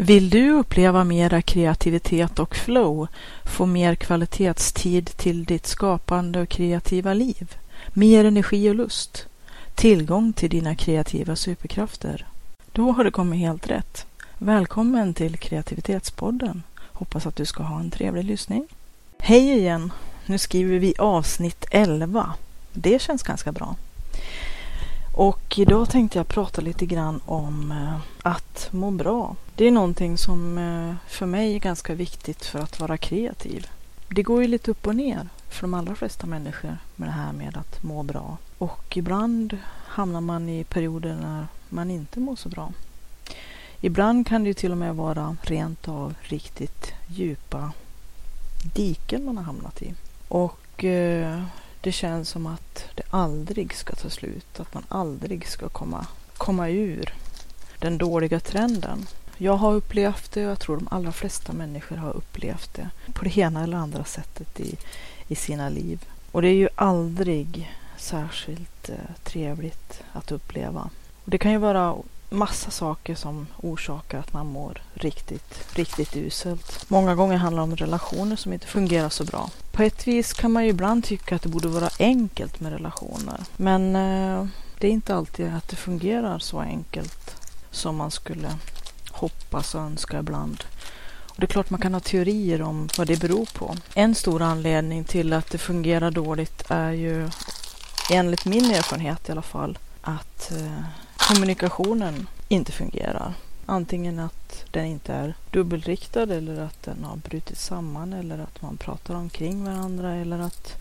Vill du uppleva mera kreativitet och flow, få mer kvalitetstid till ditt skapande och kreativa liv, mer energi och lust, tillgång till dina kreativa superkrafter? Då har du kommit helt rätt. Välkommen till Kreativitetspodden. Hoppas att du ska ha en trevlig lyssning. Hej igen! Nu skriver vi avsnitt 11. Det känns ganska bra. Och idag tänkte jag prata lite grann om eh, att må bra. Det är någonting som eh, för mig är ganska viktigt för att vara kreativ. Det går ju lite upp och ner för de allra flesta människor med det här med att må bra. Och ibland hamnar man i perioder när man inte mår så bra. Ibland kan det ju till och med vara rent av riktigt djupa diken man har hamnat i. Och eh, det känns som att det aldrig ska ta slut, att man aldrig ska komma, komma ur den dåliga trenden. Jag har upplevt det och jag tror de allra flesta människor har upplevt det på det ena eller andra sättet i, i sina liv. Och det är ju aldrig särskilt eh, trevligt att uppleva. Och det kan ju vara massa saker som orsakar att man mår riktigt, riktigt uselt. Många gånger handlar det om relationer som inte fungerar så bra. På ett vis kan man ju ibland tycka att det borde vara enkelt med relationer. Men eh, det är inte alltid att det fungerar så enkelt som man skulle hoppas och önskar ibland. Och det är klart man kan ha teorier om vad det beror på. En stor anledning till att det fungerar dåligt är ju, enligt min erfarenhet i alla fall, att eh, kommunikationen inte fungerar. Antingen att den inte är dubbelriktad eller att den har brutit samman eller att man pratar omkring varandra eller att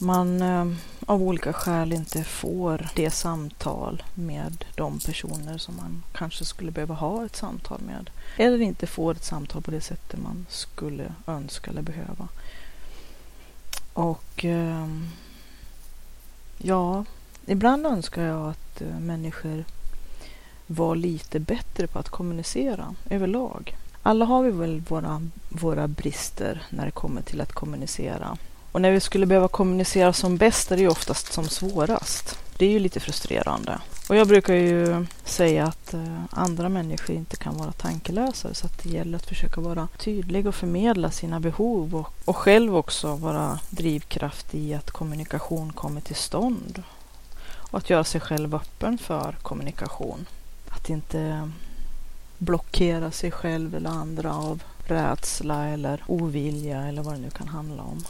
man eh, av olika skäl inte får det samtal med de personer som man kanske skulle behöva ha ett samtal med. Eller inte får ett samtal på det sättet man skulle önska eller behöva. Och eh, ja, ibland önskar jag att eh, människor var lite bättre på att kommunicera överlag. Alla har vi väl våra, våra brister när det kommer till att kommunicera. Och när vi skulle behöva kommunicera som bäst är det ju oftast som svårast. Det är ju lite frustrerande. Och jag brukar ju säga att eh, andra människor inte kan vara tankelösa så att det gäller att försöka vara tydlig och förmedla sina behov och, och själv också vara drivkraft i att kommunikation kommer till stånd. Och att göra sig själv öppen för kommunikation. Att inte blockera sig själv eller andra av rädsla eller ovilja eller vad det nu kan handla om.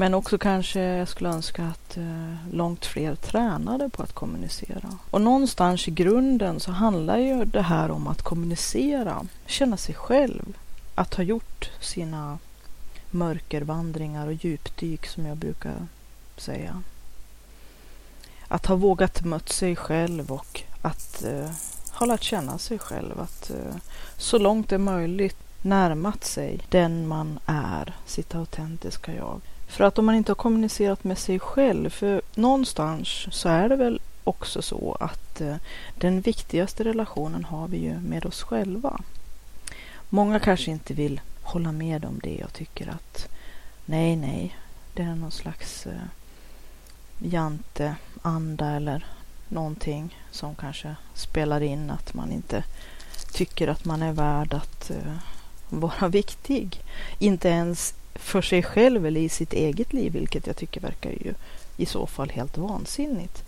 Men också kanske jag skulle önska att eh, långt fler tränade på att kommunicera. Och någonstans i grunden så handlar ju det här om att kommunicera, känna sig själv, att ha gjort sina mörkervandringar och djupdyk som jag brukar säga. Att ha vågat mött sig själv och att eh, ha lärt känna sig själv. Att eh, så långt det är möjligt närmat sig den man är, sitt autentiska jag. För att om man inte har kommunicerat med sig själv, för någonstans så är det väl också så att eh, den viktigaste relationen har vi ju med oss själva. Många kanske inte vill hålla med om det och tycker att nej, nej, det är någon slags eh, janteanda eller någonting som kanske spelar in att man inte tycker att man är värd att eh, vara viktig. Inte ens för sig själv eller i sitt eget liv, vilket jag tycker verkar ju i så fall helt vansinnigt.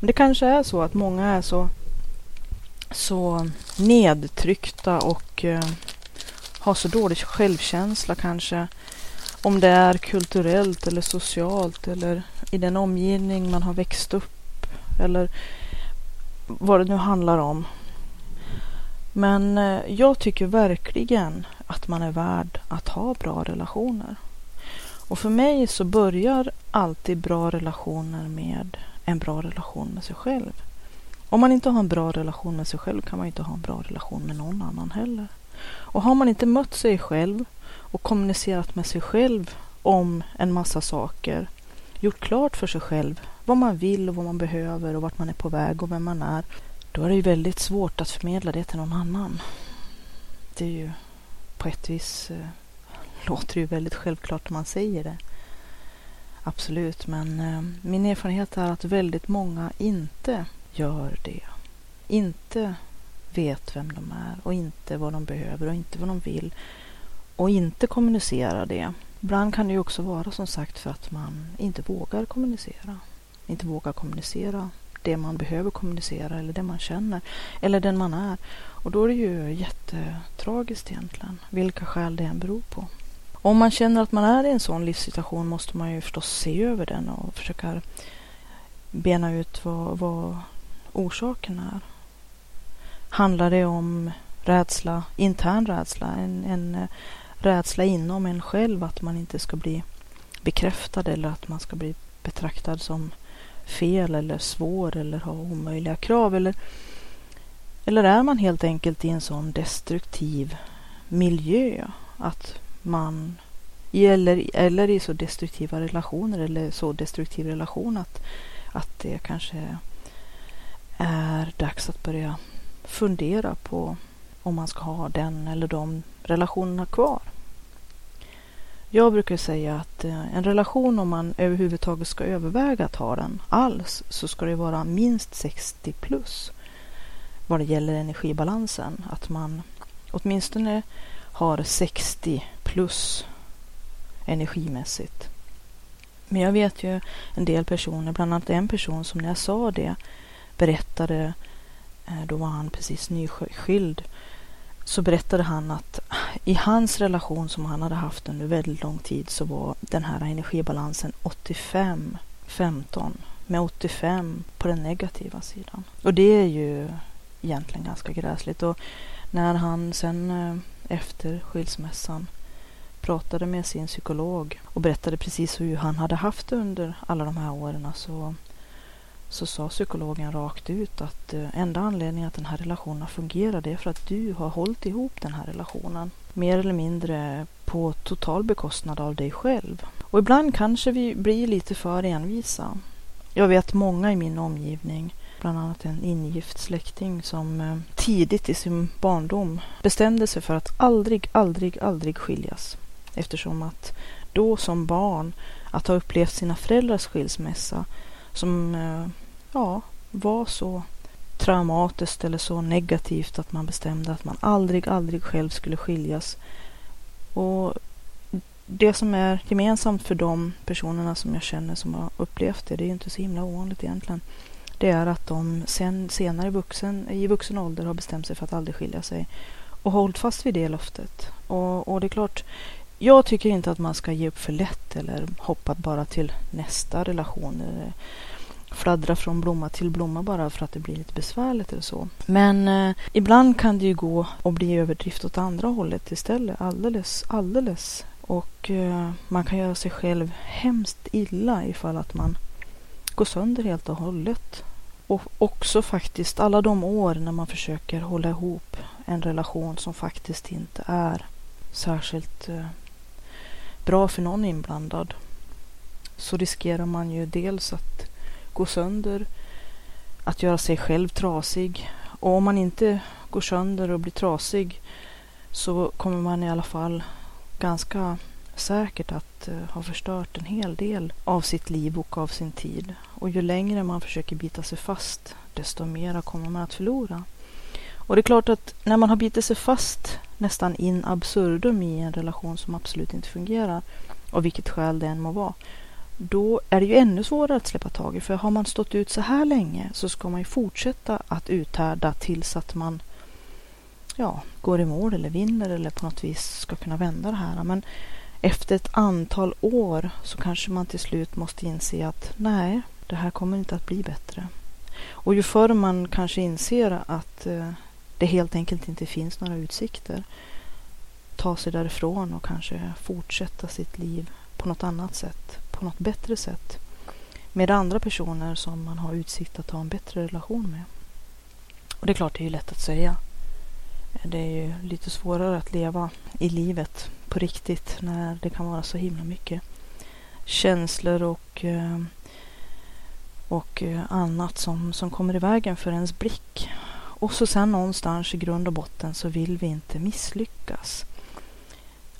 Men det kanske är så att många är så, så nedtryckta och eh, har så dålig självkänsla kanske. Om det är kulturellt eller socialt eller i den omgivning man har växt upp eller vad det nu handlar om. Men eh, jag tycker verkligen att man är värd att ha bra relationer. Och för mig så börjar alltid bra relationer med en bra relation med sig själv. Om man inte har en bra relation med sig själv kan man inte ha en bra relation med någon annan heller. Och har man inte mött sig själv och kommunicerat med sig själv om en massa saker. Gjort klart för sig själv vad man vill och vad man behöver och vart man är på väg och vem man är. Då är det ju väldigt svårt att förmedla det till någon annan. Det är ju på ett vis eh, låter det ju väldigt självklart när man säger det. Absolut, men eh, min erfarenhet är att väldigt många inte gör det. Inte vet vem de är och inte vad de behöver och inte vad de vill och inte kommunicerar det. Ibland kan det ju också vara som sagt för att man inte vågar kommunicera. Inte vågar kommunicera det man behöver kommunicera eller det man känner eller den man är. Och då är det ju jättetragiskt egentligen, vilka skäl det än beror på. Om man känner att man är i en sån livssituation måste man ju förstås se över den och försöka bena ut vad, vad orsaken är. Handlar det om rädsla, intern rädsla, en, en rädsla inom en själv att man inte ska bli bekräftad eller att man ska bli betraktad som fel eller svår eller ha omöjliga krav eller, eller är man helt enkelt i en sån destruktiv miljö att man eller, eller i så destruktiva relationer eller så destruktiv relation att, att det kanske är dags att börja fundera på om man ska ha den eller de relationerna kvar. Jag brukar säga att eh, en relation, om man överhuvudtaget ska överväga att ha den alls, så ska det vara minst 60 plus vad det gäller energibalansen. Att man åtminstone har 60 plus energimässigt. Men jag vet ju en del personer, bland annat en person som när jag sa det berättade, eh, då var han precis nyskild, så berättade han att i hans relation som han hade haft under väldigt lång tid så var den här energibalansen 85-15 med 85 på den negativa sidan. Och det är ju egentligen ganska gräsligt. Och när han sen eh, efter skilsmässan pratade med sin psykolog och berättade precis hur han hade haft det under alla de här åren så, så sa psykologen rakt ut att eh, enda anledningen att den här relationen fungerar är för att du har hållit ihop den här relationen. Mer eller mindre på total bekostnad av dig själv. Och ibland kanske vi blir lite för envisa. Jag vet många i min omgivning bland annat en ingift släkting som eh, tidigt i sin barndom bestämde sig för att aldrig, aldrig, aldrig skiljas. Eftersom att då som barn att ha upplevt sina föräldrars skilsmässa som eh, ja, var så traumatiskt eller så negativt att man bestämde att man aldrig, aldrig själv skulle skiljas. Och det som är gemensamt för de personerna som jag känner som har upplevt det, det är inte så himla ovanligt egentligen, det är att de sen, senare vuxen, i vuxen ålder har bestämt sig för att aldrig skilja sig och hållit fast vid det löftet. Och, och det är klart, jag tycker inte att man ska ge upp för lätt eller hoppa bara till nästa relation. Eller fladdra från blomma till blomma bara för att det blir lite besvärligt eller så. Men eh, ibland kan det ju gå och bli överdrift åt andra hållet istället. Alldeles, alldeles. Och eh, man kan göra sig själv hemskt illa ifall att man gå sönder helt och hållet. Och också faktiskt alla de år när man försöker hålla ihop en relation som faktiskt inte är särskilt eh, bra för någon inblandad så riskerar man ju dels att gå sönder, att göra sig själv trasig. Och om man inte går sönder och blir trasig så kommer man i alla fall ganska säkert att uh, ha förstört en hel del av sitt liv och av sin tid. Och ju längre man försöker bita sig fast, desto mera kommer man att förlora. Och det är klart att när man har bitit sig fast nästan in absurdum i en relation som absolut inte fungerar, av vilket skäl det än må vara, då är det ju ännu svårare att släppa taget. För har man stått ut så här länge så ska man ju fortsätta att uthärda tills att man ja, går i mål eller vinner eller på något vis ska kunna vända det här. Men efter ett antal år så kanske man till slut måste inse att nej, det här kommer inte att bli bättre. Och ju förr man kanske inser att eh, det helt enkelt inte finns några utsikter, ta sig därifrån och kanske fortsätta sitt liv på något annat sätt, på något bättre sätt med andra personer som man har utsikt att ha en bättre relation med. Och det är klart, det är ju lätt att säga. det är ju lite svårare att leva i livet på riktigt när det kan vara så himla mycket känslor och, eh, och eh, annat som, som kommer i vägen för ens blick. Och så sen någonstans i grund och botten så vill vi inte misslyckas.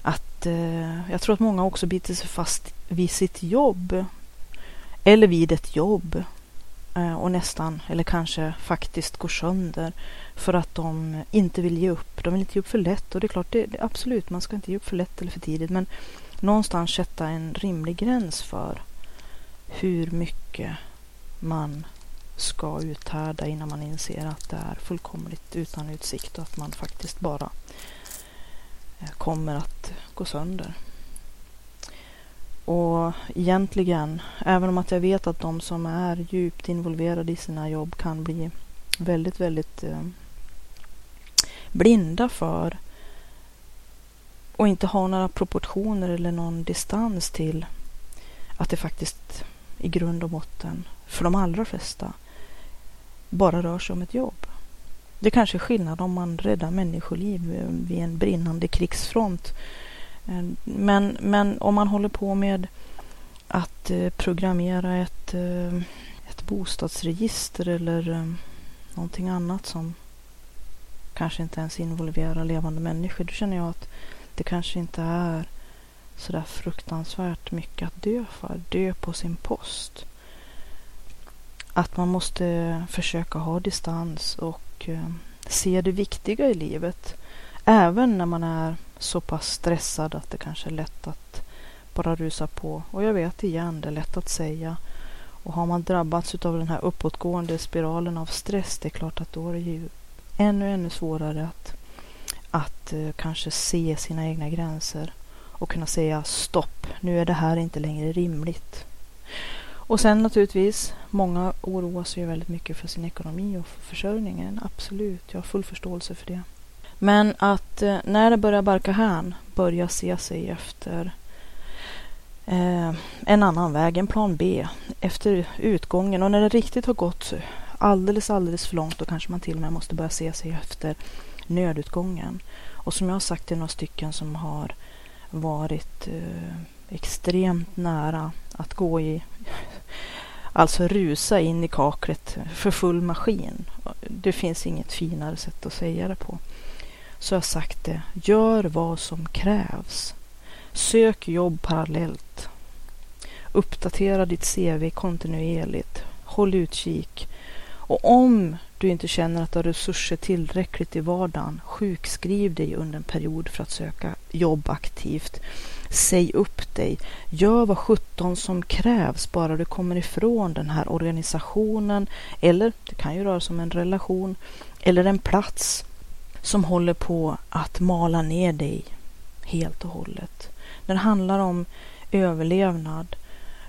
Att, eh, jag tror att många också biter sig fast vid sitt jobb eller vid ett jobb Eh, och nästan, eller kanske faktiskt går sönder för att de inte vill ge upp. De vill inte ge upp för lätt och det är klart, det, det, absolut, man ska inte ge upp för lätt eller för tidigt. Men någonstans sätta en rimlig gräns för hur mycket man ska uthärda innan man inser att det är fullkomligt utan utsikt och att man faktiskt bara eh, kommer att gå sönder. Och egentligen, även om att jag vet att de som är djupt involverade i sina jobb kan bli väldigt, väldigt eh, blinda för och inte ha några proportioner eller någon distans till att det faktiskt i grund och botten för de allra flesta bara rör sig om ett jobb. Det kanske är skillnad om man räddar människoliv eh, vid en brinnande krigsfront. Eh, men, men om man håller på med att eh, programmera ett, eh, ett bostadsregister eller någonting annat som kanske inte ens involverar levande människor, då känner jag att det kanske inte är sådär fruktansvärt mycket att dö för. Dö på sin post. Att man måste försöka ha distans och se det viktiga i livet. Även när man är så pass stressad att det kanske är lätt att bara rusa på. Och jag vet igen, det är lätt att säga. Och har man drabbats av den här uppåtgående spiralen av stress, det är klart att då är det ju ännu, ännu svårare att att uh, kanske se sina egna gränser och kunna säga stopp, nu är det här inte längre rimligt. Och sen naturligtvis, många oroar sig väldigt mycket för sin ekonomi och för försörjningen. Absolut, jag har full förståelse för det. Men att eh, när det börjar barka hän, börja se sig efter eh, en annan väg, en plan B, efter utgången. Och när det riktigt har gått alldeles, alldeles för långt, då kanske man till och med måste börja se sig efter nödutgången. Och som jag har sagt till några stycken som har varit eh, extremt nära att gå i, alltså rusa in i kaklet för full maskin. Det finns inget finare sätt att säga det på. Så jag sagt det, gör vad som krävs. Sök jobb parallellt. Uppdatera ditt CV kontinuerligt. Håll utkik. Och om du inte känner att du har resurser tillräckligt i vardagen, sjukskriv dig under en period för att söka jobb aktivt. Säg upp dig. Gör vad sjutton som krävs bara du kommer ifrån den här organisationen eller det kan ju röra sig om en relation eller en plats som håller på att mala ner dig helt och hållet. När det handlar om överlevnad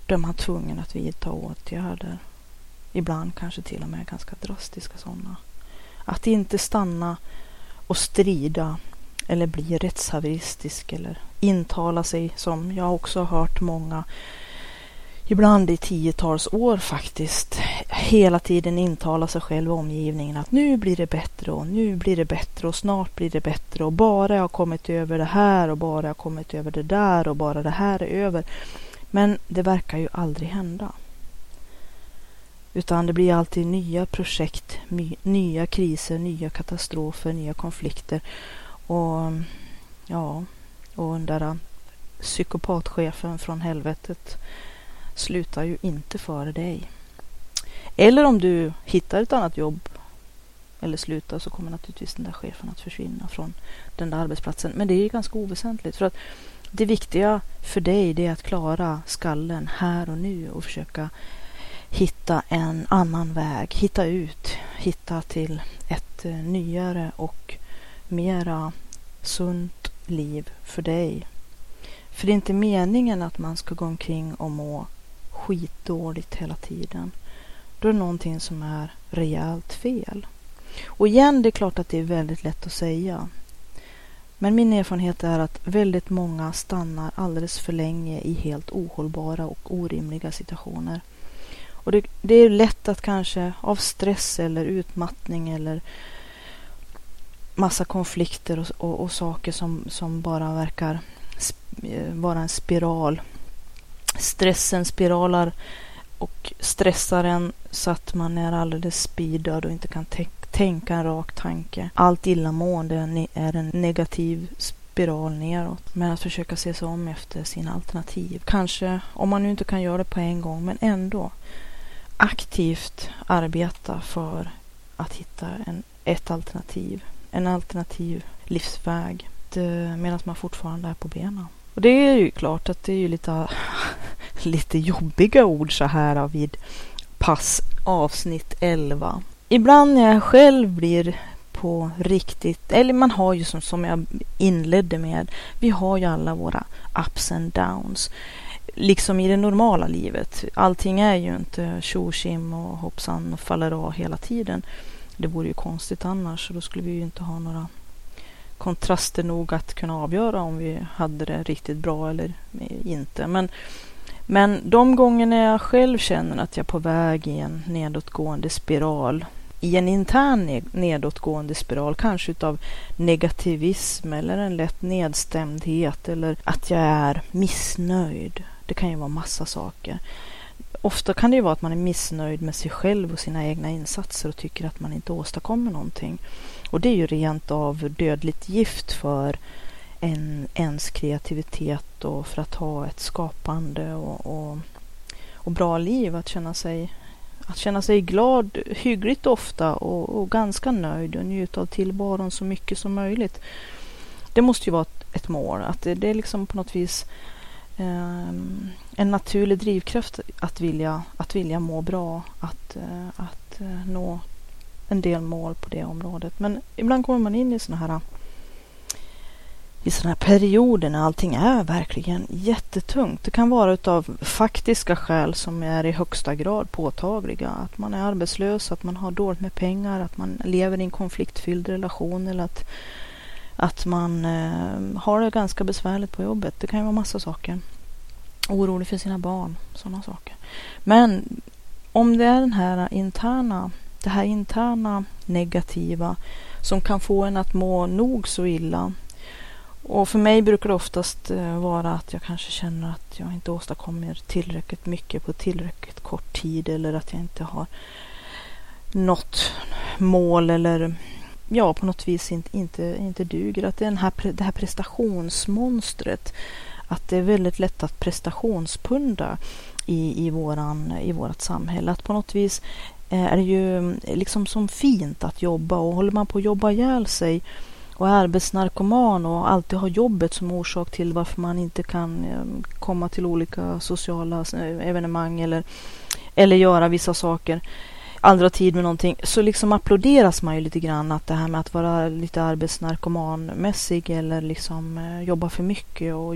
då är man tvungen att vidta åtgärder. Ibland kanske till och med ganska drastiska sådana. Att inte stanna och strida eller bli rättshaveristisk eller intala sig som jag också har hört många ibland i tiotals år faktiskt hela tiden intala sig själv och omgivningen att nu blir det bättre och nu blir det bättre och snart blir det bättre och bara jag har kommit över det här och bara jag har kommit över det där och bara det här är över. Men det verkar ju aldrig hända. Utan det blir alltid nya projekt, nya kriser, nya katastrofer, nya konflikter. Och ja, och den där psykopatchefen från helvetet slutar ju inte före dig. Eller om du hittar ett annat jobb eller slutar så kommer naturligtvis den där chefen att försvinna från den där arbetsplatsen. Men det är ganska oväsentligt för att det viktiga för dig det är att klara skallen här och nu och försöka hitta en annan väg, hitta ut, hitta till ett eh, nyare och mera sunt liv för dig. För det är inte meningen att man ska gå omkring och må skitdåligt hela tiden. Då är det någonting som är rejält fel. Och igen, det är klart att det är väldigt lätt att säga. Men min erfarenhet är att väldigt många stannar alldeles för länge i helt ohållbara och orimliga situationer. Och det, det är lätt att kanske av stress eller utmattning eller massa konflikter och, och, och saker som, som bara verkar eh, vara en spiral. Stressen spiralar och stressar en så att man är alldeles speedad och inte kan tänka en rak tanke. Allt illamående är en negativ spiral neråt. Men att försöka se sig om efter sina alternativ. Kanske, om man nu inte kan göra det på en gång, men ändå aktivt arbeta för att hitta en, ett alternativ. En alternativ livsväg medan man fortfarande är på benen. Och det är ju klart att det är ju lite, lite jobbiga ord så här vid pass avsnitt 11. Ibland när jag själv blir på riktigt, eller man har ju som, som jag inledde med, vi har ju alla våra ups and downs. Liksom i det normala livet. Allting är ju inte tjo och hoppsan och faller av hela tiden. Det vore ju konstigt annars, så då skulle vi ju inte ha några kontraster nog att kunna avgöra om vi hade det riktigt bra eller inte. Men, men de gångerna jag själv känner att jag är på väg i en nedåtgående spiral, i en intern nedåtgående spiral, kanske utav negativism eller en lätt nedstämdhet eller att jag är missnöjd. Det kan ju vara massa saker. Ofta kan det ju vara att man är missnöjd med sig själv och sina egna insatser och tycker att man inte åstadkommer någonting. Och det är ju rent av dödligt gift för en, ens kreativitet och för att ha ett skapande och, och, och bra liv. Att känna sig, att känna sig glad hyggligt ofta och, och ganska nöjd och njuta av tillvaron så mycket som möjligt. Det måste ju vara ett, ett mål. Att det, det är liksom på något vis um, en naturlig drivkraft att vilja, att vilja må bra, att, eh, att eh, nå en del mål på det området. Men ibland kommer man in i sådana här i sådana här perioder när allting är verkligen jättetungt. Det kan vara utav faktiska skäl som är i högsta grad påtagliga. Att man är arbetslös, att man har dåligt med pengar, att man lever i en konfliktfylld relation eller att, att man eh, har det ganska besvärligt på jobbet. Det kan ju vara massa saker. Orolig för sina barn, sådana saker. Men om det är den här interna det här interna negativa som kan få en att må nog så illa. Och för mig brukar det oftast eh, vara att jag kanske känner att jag inte åstadkommer tillräckligt mycket på tillräckligt kort tid eller att jag inte har nått mål eller ja, på något vis inte, inte, inte duger. Att det, är den här, det här prestationsmonstret, att det är väldigt lätt att prestationspunda i, i, våran, i vårat samhälle. Att på något vis eh, är det ju mm, liksom som fint att jobba och håller man på att jobba ihjäl sig och är arbetsnarkoman och alltid har jobbet som orsak till varför man inte kan eh, komma till olika sociala eh, evenemang eller, eller göra vissa saker andra tid med någonting så liksom applåderas man ju lite grann att det här med att vara lite arbetsnarkomanmässig eller liksom eh, jobba för mycket och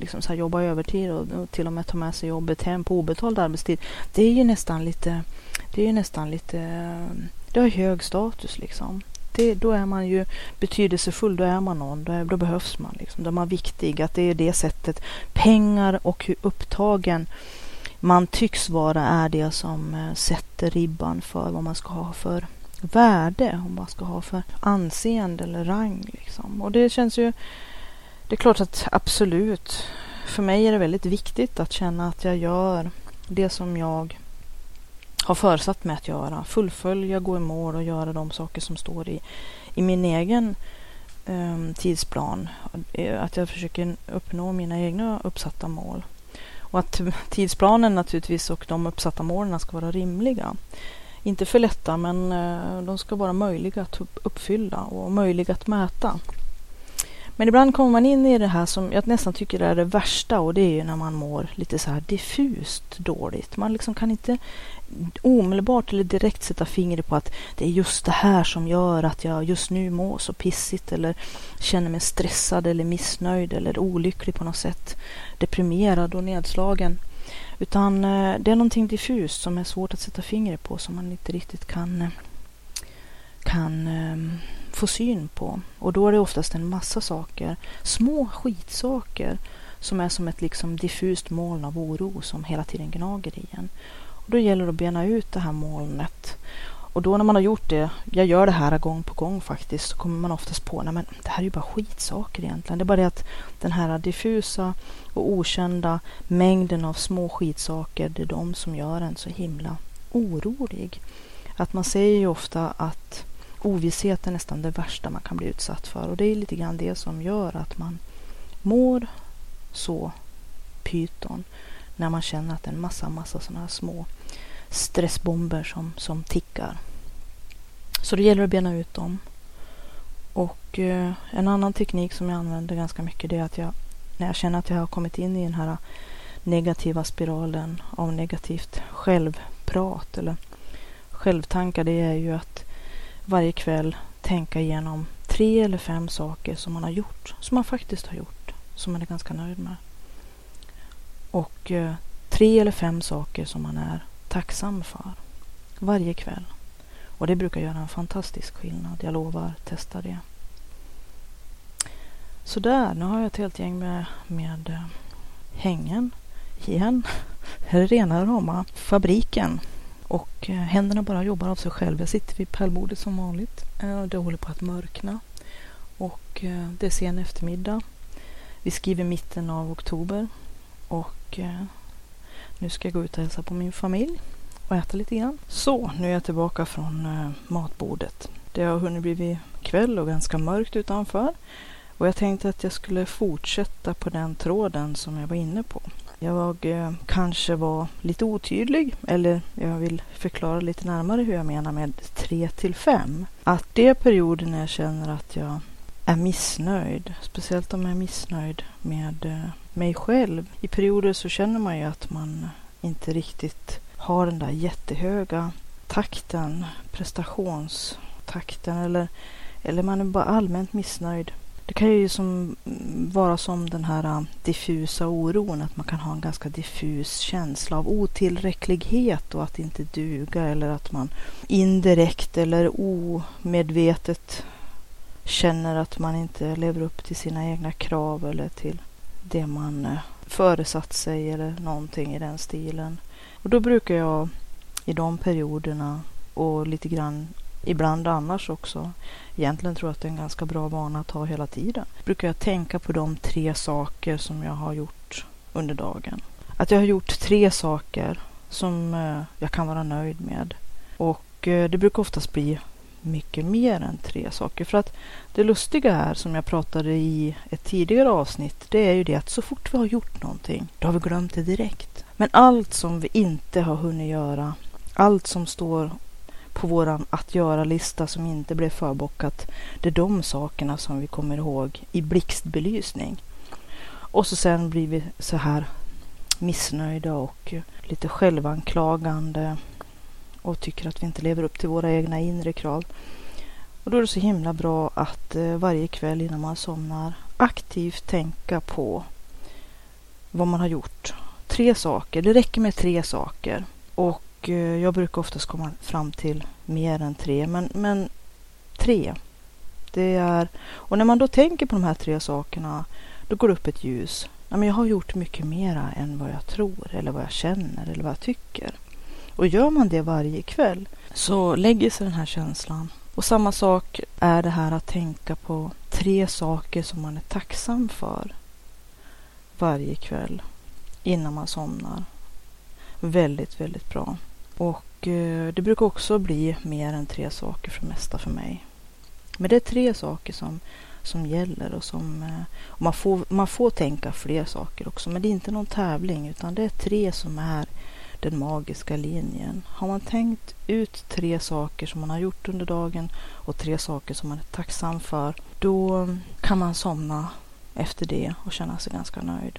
liksom så jobba övertid och, och till och med ta med sig jobbet hem på obetald arbetstid. Det är ju nästan lite det är ju nästan lite, det har hög status liksom. Det, då är man ju betydelsefull, då är man någon, då, är, då behövs man. Liksom. Då är man viktig, att det är det sättet. Pengar och hur upptagen man tycks vara är det som eh, sätter ribban för vad man ska ha för värde, om man ska ha för anseende eller rang. Liksom. Och det känns ju, det är klart att absolut, för mig är det väldigt viktigt att känna att jag gör det som jag har försatt mig att göra. Fullfölja, gå i mål och göra de saker som står i, i min egen ehm, eh, tidsplan. Att jag försöker uppnå mina egna uppsatta mål. Och att tidsplanen naturligtvis och de uppsatta målen ska vara rimliga. Inte för lätta, men eh, de ska vara möjliga att uppfylla och möjliga att mäta. Men ibland kommer man in i det här som jag nästan tycker är det värsta och det är ju när man mår lite så här diffust dåligt. Man liksom kan inte omedelbart eller direkt sätta fingret på att det är just det här som gör att jag just nu mår så pissigt eller känner mig stressad eller missnöjd eller olycklig på något sätt. Deprimerad och nedslagen. Utan eh, det är någonting diffust som är svårt att sätta fingret på som man inte riktigt kan, eh, kan ehm, få syn på. Och då är det oftast en massa saker, små skitsaker som är som ett liksom diffust moln av oro som hela tiden gnager i en. Och då gäller det att bena ut det här molnet Och då när man har gjort det, jag gör det här gång på gång faktiskt, så kommer man oftast på, att det här är ju bara skitsaker egentligen. Det är bara det att den här diffusa och okända mängden av små skitsaker, det är de som gör en så himla orolig. Att man säger ju ofta att ovisshet är nästan det värsta man kan bli utsatt för och det är lite grann det som gör att man mår så pyton när man känner att det är en massa, massa sådana här små stressbomber som, som tickar. Så det gäller att bena ut dem. Och eh, en annan teknik som jag använder ganska mycket det är att jag när jag känner att jag har kommit in i den här negativa spiralen av negativt självprat eller självtankar det är ju att varje kväll tänka igenom tre eller fem saker som man har gjort, som man faktiskt har gjort, som man är ganska nöjd med. Och eh, tre eller fem saker som man är tacksam för varje kväll. Och det brukar göra en fantastisk skillnad. Jag lovar, testa det. Sådär, nu har jag ett helt gäng med, med eh, hängen igen. Här är rena rama fabriken. Och eh, händerna bara jobbar av sig själv. Jag sitter vid pärlbordet som vanligt. Eh, det håller på att mörkna. Och eh, det är sen eftermiddag. Vi skriver mitten av oktober. Och nu ska jag gå ut och hälsa på min familj och äta lite grann. Så, nu är jag tillbaka från matbordet. Det har hunnit bli kväll och ganska mörkt utanför. Och jag tänkte att jag skulle fortsätta på den tråden som jag var inne på. Jag eh, kanske var lite otydlig, eller jag vill förklara lite närmare hur jag menar med 3 till 5. Att det är perioder när jag känner att jag är missnöjd, speciellt om jag är missnöjd med eh, mig själv. I perioder så känner man ju att man inte riktigt har den där jättehöga takten, prestationstakten eller, eller man är bara allmänt missnöjd. Det kan ju som, vara som den här äh, diffusa oron, att man kan ha en ganska diffus känsla av otillräcklighet och att inte duga eller att man indirekt eller omedvetet känner att man inte lever upp till sina egna krav eller till det man äh, föresatt sig eller någonting i den stilen. Och då brukar jag i de perioderna och lite grann ibland annars också, egentligen tror jag att det är en ganska bra vana att ha hela tiden, brukar jag tänka på de tre saker som jag har gjort under dagen. Att jag har gjort tre saker som eh, jag kan vara nöjd med. Och eh, det brukar oftast bli mycket mer än tre saker. För att det lustiga här, som jag pratade i ett tidigare avsnitt, det är ju det att så fort vi har gjort någonting, då har vi glömt det direkt. Men allt som vi inte har hunnit göra, allt som står på våran att göra-lista som inte blev förbockat, det är de sakerna som vi kommer ihåg i blixtbelysning. Och så sen blir vi så här missnöjda och lite självanklagande och tycker att vi inte lever upp till våra egna inre krav. Och då är det så himla bra att eh, varje kväll innan man somnar aktivt tänka på vad man har gjort tre saker. Det räcker med tre saker. Och Eh, jag brukar oftast komma fram till mer än tre. Men, men tre. Det är, och när man då tänker på de här tre sakerna, då går det upp ett ljus. Ja, men jag har gjort mycket mera än vad jag tror eller vad jag känner eller vad jag tycker. Och gör man det varje kväll så lägger sig den här känslan. Och samma sak är det här att tänka på tre saker som man är tacksam för varje kväll innan man somnar. Väldigt, väldigt bra. Och eh, det brukar också bli mer än tre saker för det mesta för mig. Men det är tre saker som, som gäller och som eh, och man, får, man får tänka fler saker också. Men det är inte någon tävling utan det är tre som är den magiska linjen. Har man tänkt ut tre saker som man har gjort under dagen och tre saker som man är tacksam för, då kan man somna efter det och känna sig ganska nöjd.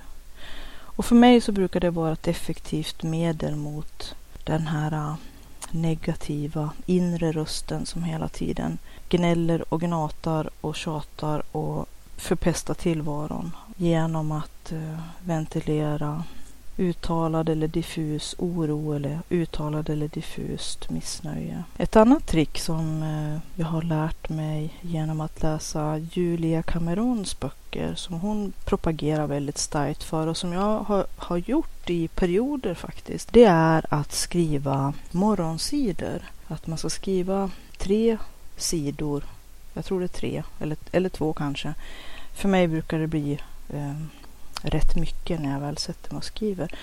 Och för mig så brukar det vara ett effektivt medel mot den här äh, negativa inre rösten som hela tiden gnäller och gnatar och tjatar och förpestar tillvaron genom att äh, ventilera uttalad eller diffus oro eller uttalad eller diffust missnöje. Ett annat trick som eh, jag har lärt mig genom att läsa Julia Camerons böcker som hon propagerar väldigt starkt för och som jag har, har gjort i perioder faktiskt. Det är att skriva morgonsidor. Att man ska skriva tre sidor, jag tror det är tre eller, eller två kanske. För mig brukar det bli eh, rätt mycket när jag väl sätter mig och skriver.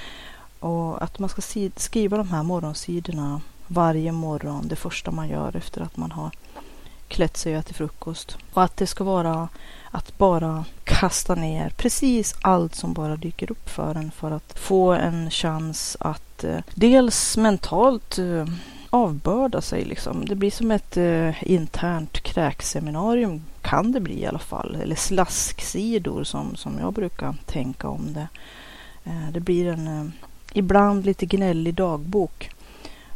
Och att man ska skriva de här morgonsidorna varje morgon, det första man gör efter att man har klätt sig och ätit frukost. Och att det ska vara att bara kasta ner precis allt som bara dyker upp för en för att få en chans att eh, dels mentalt eh, avbörda sig liksom. Det blir som ett eh, internt kräkseminarium kan det bli i alla fall. Eller slasksidor som, som jag brukar tänka om det. Eh, det blir en eh, ibland lite gnällig dagbok.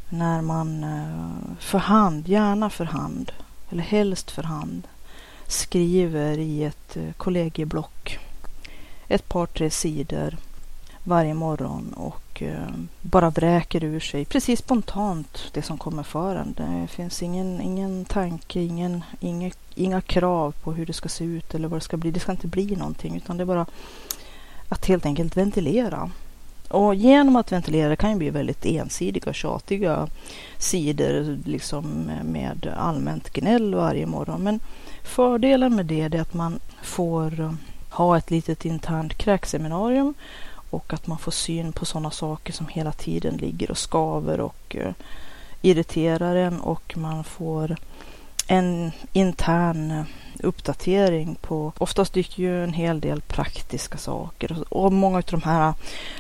När man eh, för hand, gärna för hand, eller helst för hand, skriver i ett eh, kollegieblock ett par, tre sidor varje morgon och eh, bara vräker ur sig precis spontant det som kommer för en. Det finns ingen, ingen tanke, ingen, inga, inga krav på hur det ska se ut eller vad det ska bli. Det ska inte bli någonting utan det är bara att helt enkelt ventilera. Och genom att ventilera kan ju bli väldigt ensidiga och tjatiga sidor liksom med allmänt gnäll varje morgon. Men fördelen med det är att man får eh, ha ett litet internt kräkseminarium och att man får syn på sådana saker som hela tiden ligger och skaver och eh, irriterar en och man får en intern eh, uppdatering på, oftast dyker ju en hel del praktiska saker och många av de här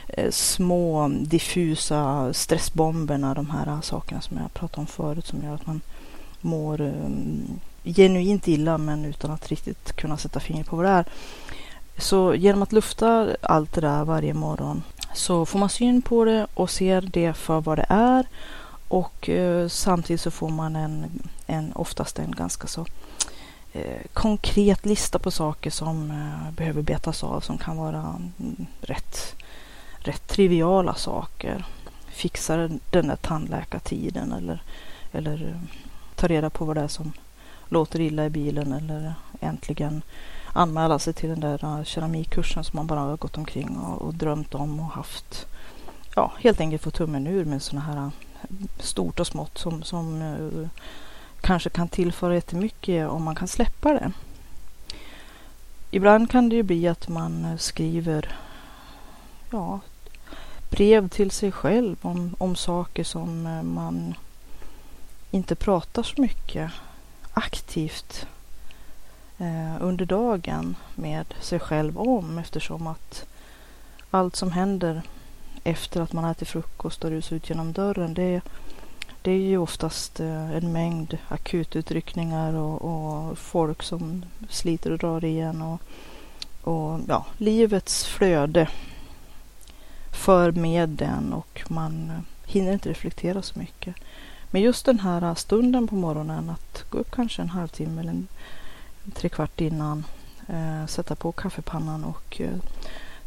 eh, små diffusa stressbomberna, de här sakerna som jag pratade om förut som gör att man mår eh, genuint illa men utan att riktigt kunna sätta fingret på vad det är. Så genom att lufta allt det där varje morgon så får man syn på det och ser det för vad det är och eh, samtidigt så får man en, en oftast en ganska så eh, konkret lista på saker som eh, behöver betas av som kan vara mm, rätt, rätt triviala saker. Fixa den där tandläkartiden eller, eller eh, ta reda på vad det är som låter illa i bilen eller eh, äntligen anmäla sig till den där keramikkursen som man bara har gått omkring och, och drömt om och haft. Ja, helt enkelt få tummen ur med sådana här eh, stort och smått som, som uh, kanske kan tillföra jättemycket om man kan släppa det. Ibland kan det ju bli att man eh, skriver ja, brev till sig själv om, om saker som man inte pratar så mycket aktivt Eh, under dagen med sig själv om eftersom att allt som händer efter att man ätit frukost och rusar ut genom dörren det, det är ju oftast eh, en mängd akututryckningar och, och, folk som sliter och drar igen och, och ja, livets flöde för med den och man hinner inte reflektera så mycket. Men just den här stunden på morgonen att gå upp kanske en halvtimme eller en tre kvart innan eh, sätta på kaffepannan och eh,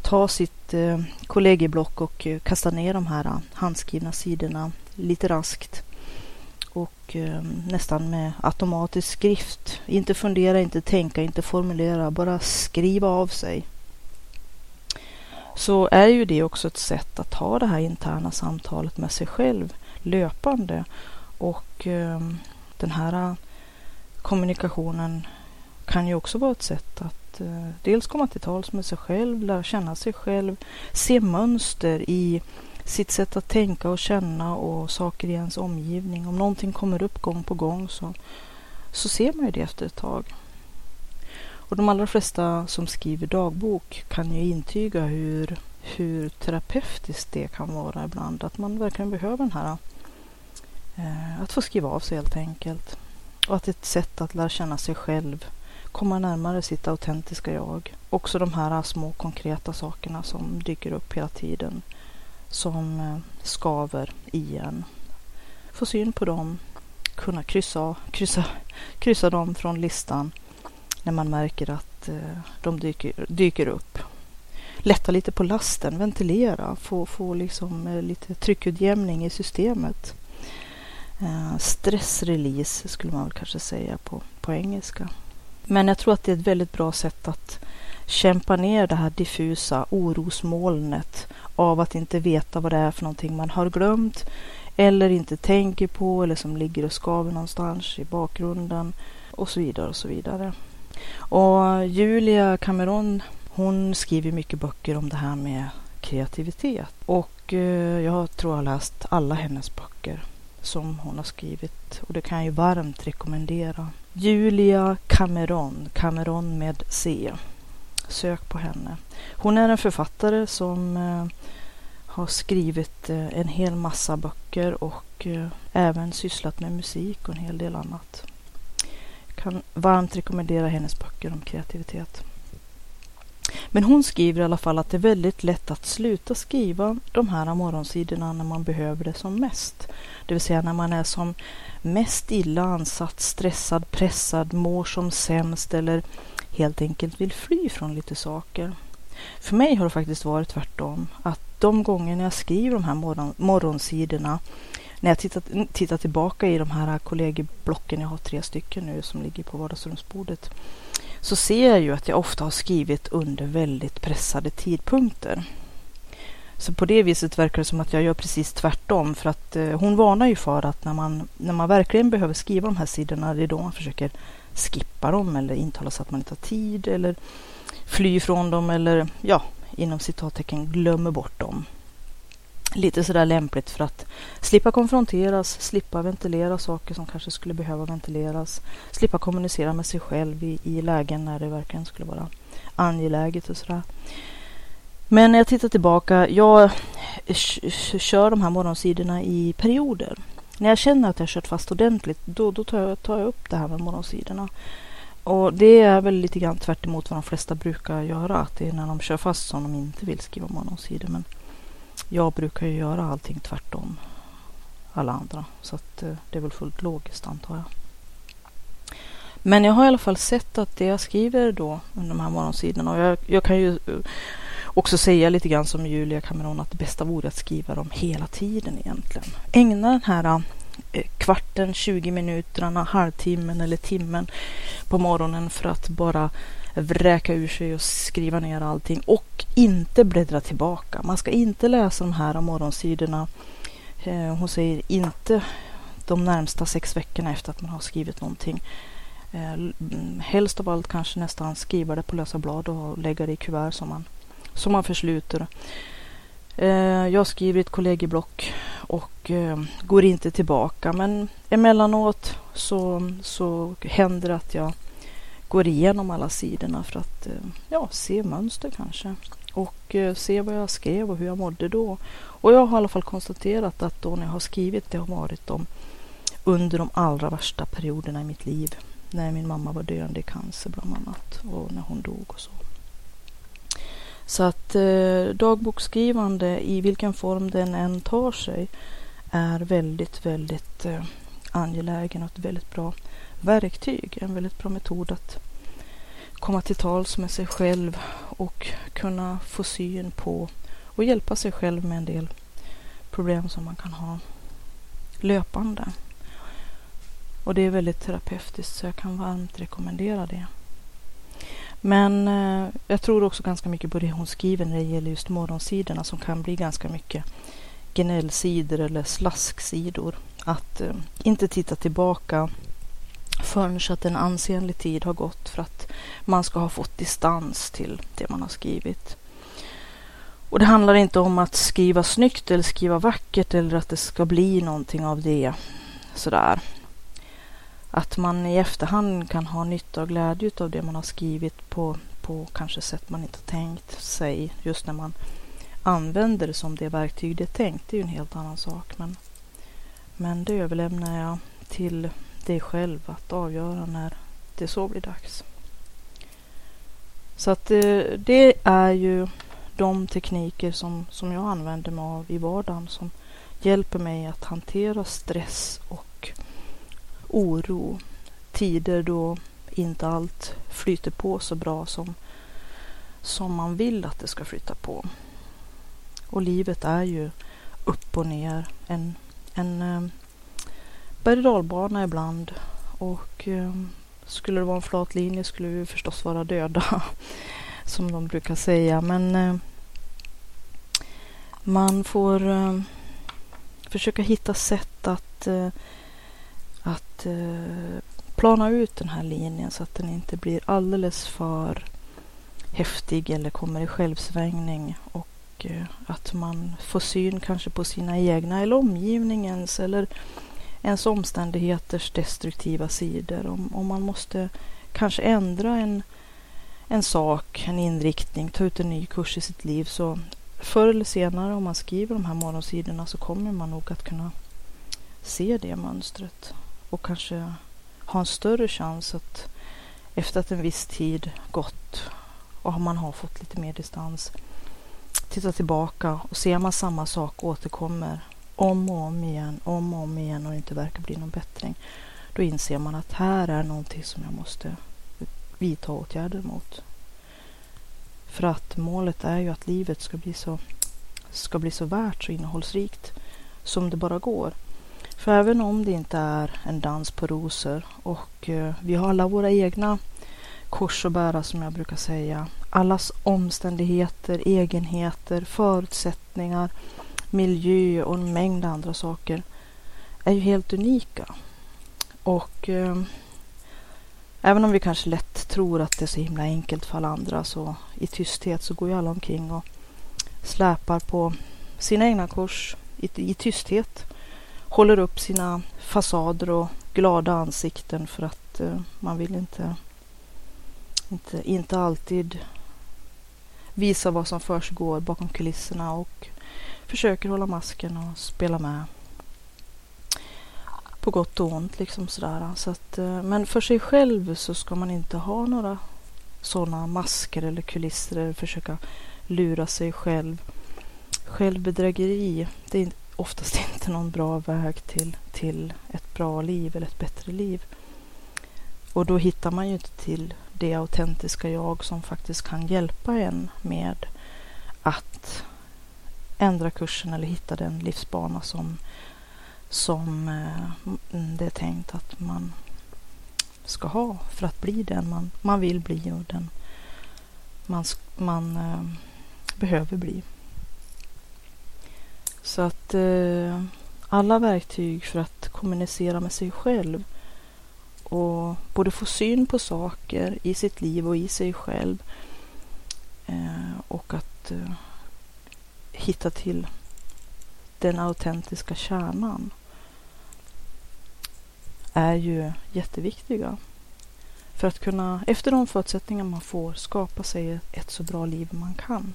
ta sitt eh, kollegieblock och eh, kasta ner de här eh, handskrivna sidorna lite raskt och eh, nästan med automatisk skrift. Inte fundera, inte tänka, inte formulera, bara skriva av sig. Så är ju det också ett sätt att ha det här interna samtalet med sig själv löpande och eh, den här eh, kommunikationen kan ju också vara ett sätt att eh, dels komma till tals med sig själv, lära känna sig själv, se mönster i sitt sätt att tänka och känna och saker i ens omgivning. Om någonting kommer upp gång på gång så, så ser man ju det efter ett tag. Och de allra flesta som skriver dagbok kan ju intyga hur, hur terapeutiskt det kan vara ibland. Att man verkligen behöver den här eh, att få skriva av sig helt enkelt. Och att det är ett sätt att lära känna sig själv komma närmare sitt autentiska jag. Också de här små konkreta sakerna som dyker upp hela tiden. Som eh, skaver i en. Få syn på dem. Kunna kryssa, kryssa, kryssa dem från listan när man märker att eh, de dyker, dyker upp. lätta lite på lasten, ventilera, få, få liksom eh, lite tryckutjämning i systemet. Stressrelease skulle man väl kanske säga på, på engelska. Men jag tror att det är ett väldigt bra sätt att kämpa ner det här diffusa orosmolnet av att inte veta vad det är för någonting man har glömt eller inte tänker på eller som ligger och skaver någonstans i bakgrunden och så vidare och så vidare. Och Julia Cameron hon skriver mycket böcker om det här med kreativitet och eh, jag tror jag har läst alla hennes böcker som hon har skrivit och det kan jag ju varmt rekommendera. Julia Cameron, Cameron med C. Sök på henne. Hon är en författare som eh, har skrivit eh, en hel massa böcker och eh, även sysslat med musik och en hel del annat. Jag kan varmt rekommendera hennes böcker om kreativitet. Men hon skriver i alla fall att det är väldigt lätt att sluta skriva de här morgonsidorna när man behöver det som mest. Det vill säga när man är som mest illa ansatt, stressad, pressad, mår som sämst eller helt enkelt vill fly från lite saker. För mig har det faktiskt varit tvärtom. Att de gånger jag skriver de här morgon, morgonsidorna, när jag tittar, tittar tillbaka i de här kollegieblocken, jag har tre stycken nu som ligger på vardagsrumsbordet, så ser jag ju att jag ofta har skrivit under väldigt pressade tidpunkter. Så på det viset verkar det som att jag gör precis tvärtom. För att eh, hon varnar ju för att när man, när man verkligen behöver skriva de här sidorna, det är då man försöker skippa dem eller intala sig att man inte har tid eller fly från dem eller ja, inom citattecken glömmer bort dem. Lite sådär lämpligt för att slippa konfronteras, slippa ventilera saker som kanske skulle behöva ventileras, slippa kommunicera med sig själv i, i lägen när det verkligen skulle vara angeläget och sådär. Men när jag tittar tillbaka, jag kör de här morgonsidorna i perioder. När jag känner att jag kört fast ordentligt, då, då tar, jag, tar jag upp det här med morgonsidorna. Och det är väl lite grann tvärt vad de flesta brukar göra. Att det är när de kör fast som de inte vill skriva morgonsidor. Men jag brukar ju göra allting tvärtom alla andra. Så att eh, det är väl fullt logiskt antar jag. Men jag har i alla fall sett att det jag skriver då under de här morgonsidorna och jag, jag kan ju eh, också säga lite grann som Julia Cameron att det bästa vore att skriva dem hela tiden egentligen. Ägna den här eh, kvarten, 20 minuterna, halvtimmen eller timmen på morgonen för att bara vräka ur sig och skriva ner allting och inte bläddra tillbaka. Man ska inte läsa de här morgonsidorna. Eh, hon säger inte de närmsta sex veckorna efter att man har skrivit någonting. Eh, mm, helst av allt kanske nästan skriva det på lösa blad och lägga det i kuvert som man, som man försluter. Eh, jag skriver i ett kollegieblock och går inte tillbaka men emellanåt så, så händer det att jag går igenom alla sidorna för att eh, ja, se mönster kanske och eh, se vad jag skrev och hur jag mådde då. Och jag har i alla fall konstaterat att då när jag har skrivit det har varit de under de allra värsta perioderna i mitt liv. När min mamma var döende i cancer bland annat och när hon dog och så. Så att eh, dagboksskrivande i vilken form den än tar sig är väldigt, väldigt eh, angelägen och ett väldigt bra verktyg, en väldigt bra metod att komma till tals med sig själv och kunna få syn på och hjälpa sig själv med en del problem som man kan ha löpande. Och det är väldigt terapeutiskt så jag kan varmt rekommendera det. Men eh, jag tror också ganska mycket på det hon skriver när det gäller just morgonsidorna som kan bli ganska mycket gnällsidor eller slasksidor. Att eh, inte titta tillbaka förrän att en ansenlig tid har gått för att man ska ha fått distans till det man har skrivit. Och det handlar inte om att skriva snyggt eller skriva vackert eller att det ska bli någonting av det. Sådär. Att man i efterhand kan ha nytta och glädje av det man har skrivit på, på kanske sätt man inte tänkt sig just när man använder det som det verktyg det är tänkt. Det är ju en helt annan sak. Men, men det överlämnar jag till dig själv att avgöra när det så blir dags. Så att det, det är ju de tekniker som, som jag använder mig av i vardagen som hjälper mig att hantera stress och oro. Tider då inte allt flyter på så bra som, som man vill att det ska flyta på. Och livet är ju upp och ner, en, en eh, berg dalbana ibland. Och eh, skulle det vara en flat linje skulle vi förstås vara döda, som de brukar säga. Men eh, man får eh, försöka hitta sätt att, eh, att eh, plana ut den här linjen så att den inte blir alldeles för häftig eller kommer i självsvängning och eh, att man får syn kanske på sina egna eller omgivningens eller ens omständigheters destruktiva sidor. Om, om man måste kanske ändra en, en sak, en inriktning, ta ut en ny kurs i sitt liv så förr eller senare om man skriver de här morgonsidorna så kommer man nog att kunna se det mönstret och kanske ha en större chans att efter att en viss tid gått och man har fått lite mer distans titta tillbaka och ser man samma sak återkommer om och om igen, om och om igen och det inte verkar bli någon bättring. Då inser man att här är någonting som jag måste vidta åtgärder mot. För att målet är ju att livet ska bli så, ska bli så värt, så innehållsrikt som det bara går. För även om det inte är en dans på rosor och eh, vi har alla våra egna kors att bära som jag brukar säga. Allas omständigheter, egenheter, förutsättningar, miljö och en mängd andra saker är ju helt unika. Och eh, även om vi kanske lätt tror att det är så himla enkelt för alla andra så i tysthet så går ju alla omkring och släpar på sina egna kors i, i tysthet håller upp sina fasader och glada ansikten för att eh, man vill inte, inte, inte alltid visa vad som försiggår bakom kulisserna och försöker hålla masken och spela med. På gott och ont liksom sådär. Så att, eh, men för sig själv så ska man inte ha några sådana masker eller kulisser eller försöka lura sig själv. Självbedrägeri, det är oftast inte någon bra väg till, till ett bra liv eller ett bättre liv. Och då hittar man ju inte till det autentiska jag som faktiskt kan hjälpa en med att ändra kursen eller hitta den livsbana som, som eh, det är tänkt att man ska ha för att bli den man, man vill bli och den man, man eh, behöver bli. Så att eh, alla verktyg för att kommunicera med sig själv och både få syn på saker i sitt liv och i sig själv eh, och att eh, hitta till den autentiska kärnan är ju jätteviktiga. För att kunna, efter de förutsättningar man får, skapa sig ett så bra liv man kan.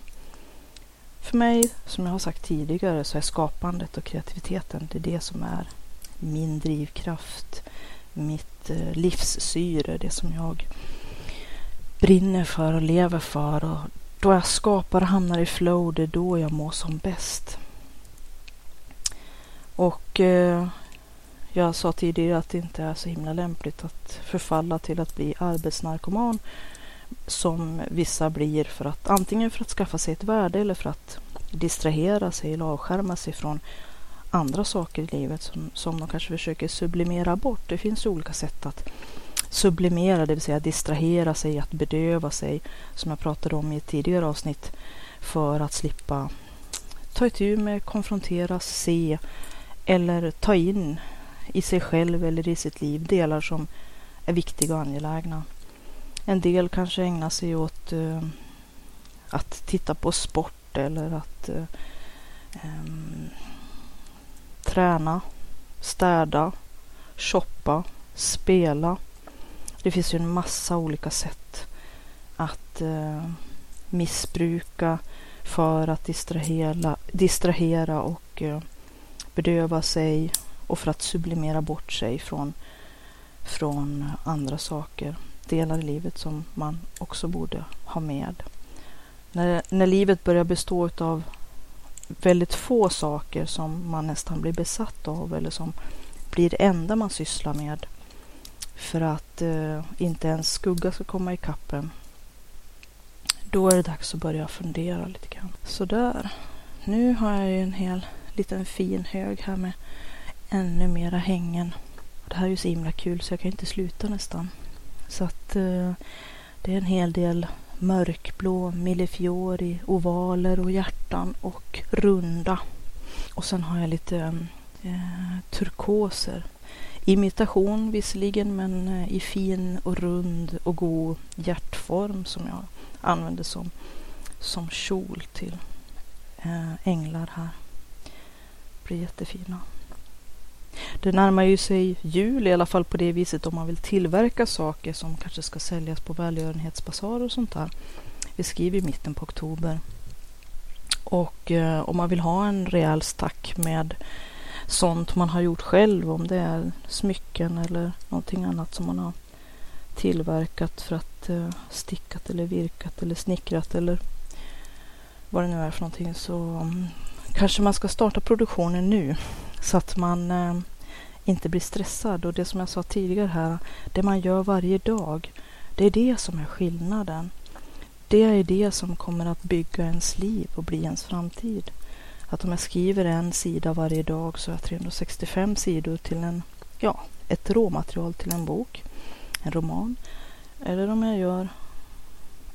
För mig, som jag har sagt tidigare, så är skapandet och kreativiteten, det är det som är min drivkraft, mitt eh, livssyre, det som jag brinner för och lever för. Och då jag skapar och hamnar i flow, det är då jag mår som bäst. Och eh, jag sa tidigare att det inte är så himla lämpligt att förfalla till att bli arbetsnarkoman som vissa blir för att antingen för att skaffa sig ett värde eller för att distrahera sig eller avskärma sig från andra saker i livet som, som de kanske försöker sublimera bort. Det finns olika sätt att sublimera, det vill säga distrahera sig, att bedöva sig, som jag pratade om i ett tidigare avsnitt, för att slippa ta itu med, konfronteras, se eller ta in i sig själv eller i sitt liv delar som är viktiga och angelägna. En del kanske ägnar sig åt uh, att titta på sport eller att uh, um, träna, städa, shoppa, spela. Det finns ju en massa olika sätt att eh, missbruka för att distrahera, distrahera och eh, bedöva sig och för att sublimera bort sig från, från andra saker delar i livet som man också borde ha med. När, när livet börjar bestå av väldigt få saker som man nästan blir besatt av eller som blir det enda man sysslar med för att eh, inte ens skugga ska komma i kappen. då är det dags att börja fundera lite grann. Sådär. Nu har jag ju en hel liten fin hög här med ännu mera hängen. Det här är ju så himla kul så jag kan inte sluta nästan. Så att eh, det är en hel del mörkblå millefiori, ovaler och hjärtan och runda. Och sen har jag lite eh, turkoser. Imitation visserligen men eh, i fin och rund och god hjärtform som jag använder som, som kjol till eh, änglar här. Det blir jättefina. Det närmar ju sig jul i alla fall på det viset om man vill tillverka saker som kanske ska säljas på välgörenhetsbasarer och sånt där. Vi skriver i mitten på oktober. Och eh, om man vill ha en rejäl stack med sånt man har gjort själv, om det är smycken eller någonting annat som man har tillverkat för att eh, stickat eller virkat eller snickrat eller vad det nu är för någonting så um, kanske man ska starta produktionen nu så att man eh, inte blir stressad. Och det som jag sa tidigare här, det man gör varje dag, det är det som är skillnaden. Det är det som kommer att bygga ens liv och bli ens framtid. Att om jag skriver en sida varje dag så har jag 365 sidor till en, ja, ett råmaterial till en bok, en roman. Eller om jag gör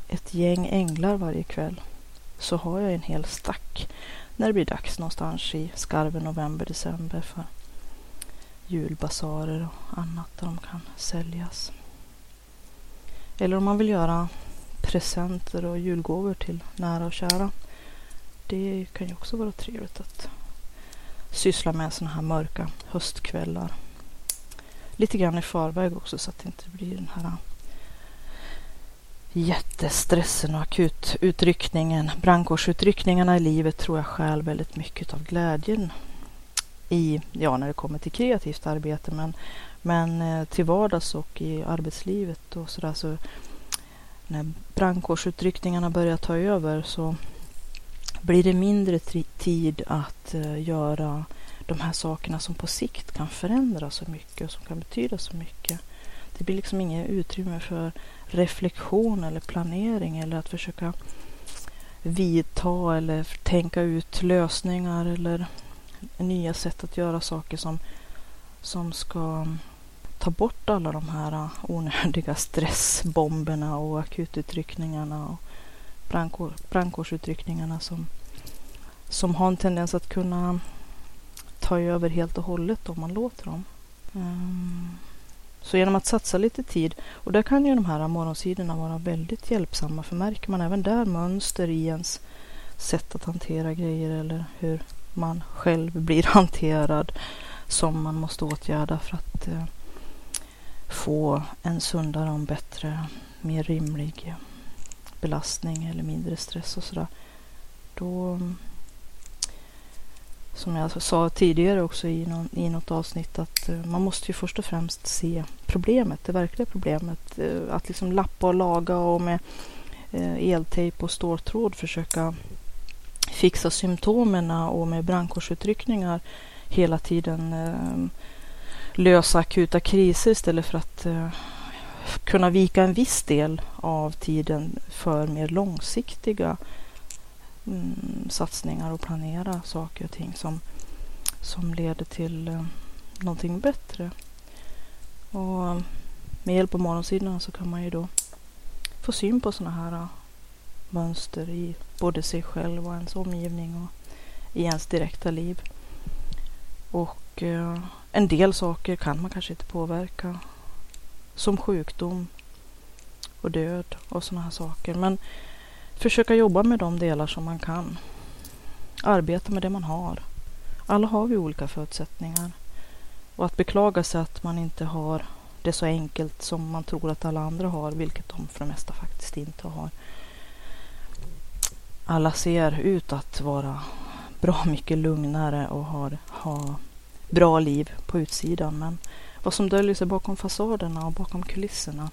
ett gäng änglar varje kväll så har jag en hel stack när det blir dags någonstans i skarven november, december för julbasarer och annat där de kan säljas. Eller om man vill göra presenter och julgåvor till nära och kära. Det kan ju också vara trevligt att syssla med sådana här mörka höstkvällar. Lite grann i förväg också så att det inte blir den här jättestressen och akututryckningen. Brandkårsutryckningarna i livet tror jag stjäl väldigt mycket av glädjen i, ja när det kommer till kreativt arbete men, men eh, till vardags och i arbetslivet och sådär så när brandkårsutryckningarna börjar ta över så blir det mindre tid att eh, göra de här sakerna som på sikt kan förändra så mycket och som kan betyda så mycket. Det blir liksom inget utrymme för reflektion eller planering eller att försöka vidta eller tänka ut lösningar eller nya sätt att göra saker som, som ska ta bort alla de här eh, onödiga stressbomberna och akututryckningarna och brandkår, brandkårsutryckningarna som, som har en tendens att kunna ta över helt och hållet om man låter dem. Um, så genom att satsa lite tid, och där kan ju de här morgonsidorna vara väldigt hjälpsamma, för märker man även där mönster i ens sätt att hantera grejer eller hur man själv blir hanterad som man måste åtgärda för att eh, få en sundare och bättre, mer rimlig belastning eller mindre stress och sådär. Då, som jag alltså sa tidigare också i, någon, i något avsnitt, att eh, man måste ju först och främst se problemet, det verkliga problemet. Eh, att liksom lappa och laga och med eh, eltejp och ståltråd försöka fixa symptomen och med brandkårsutryckningar hela tiden lösa akuta kriser istället för att eh, kunna vika en viss del av tiden för mer långsiktiga mm, satsningar och planera saker och ting som, som leder till eh, någonting bättre. Och med hjälp av morgonsidorna så kan man ju då få syn på sådana här eh, mönster i både sig själv och ens omgivning och i ens direkta liv. Och eh, en del saker kan man kanske inte påverka. Som sjukdom och död och sådana här saker. Men försöka jobba med de delar som man kan. Arbeta med det man har. Alla har vi olika förutsättningar. Och att beklaga sig att man inte har det så enkelt som man tror att alla andra har, vilket de för det mesta faktiskt inte har alla ser ut att vara bra mycket lugnare och har, ha bra liv på utsidan. Men vad som döljer sig bakom fasaderna och bakom kulisserna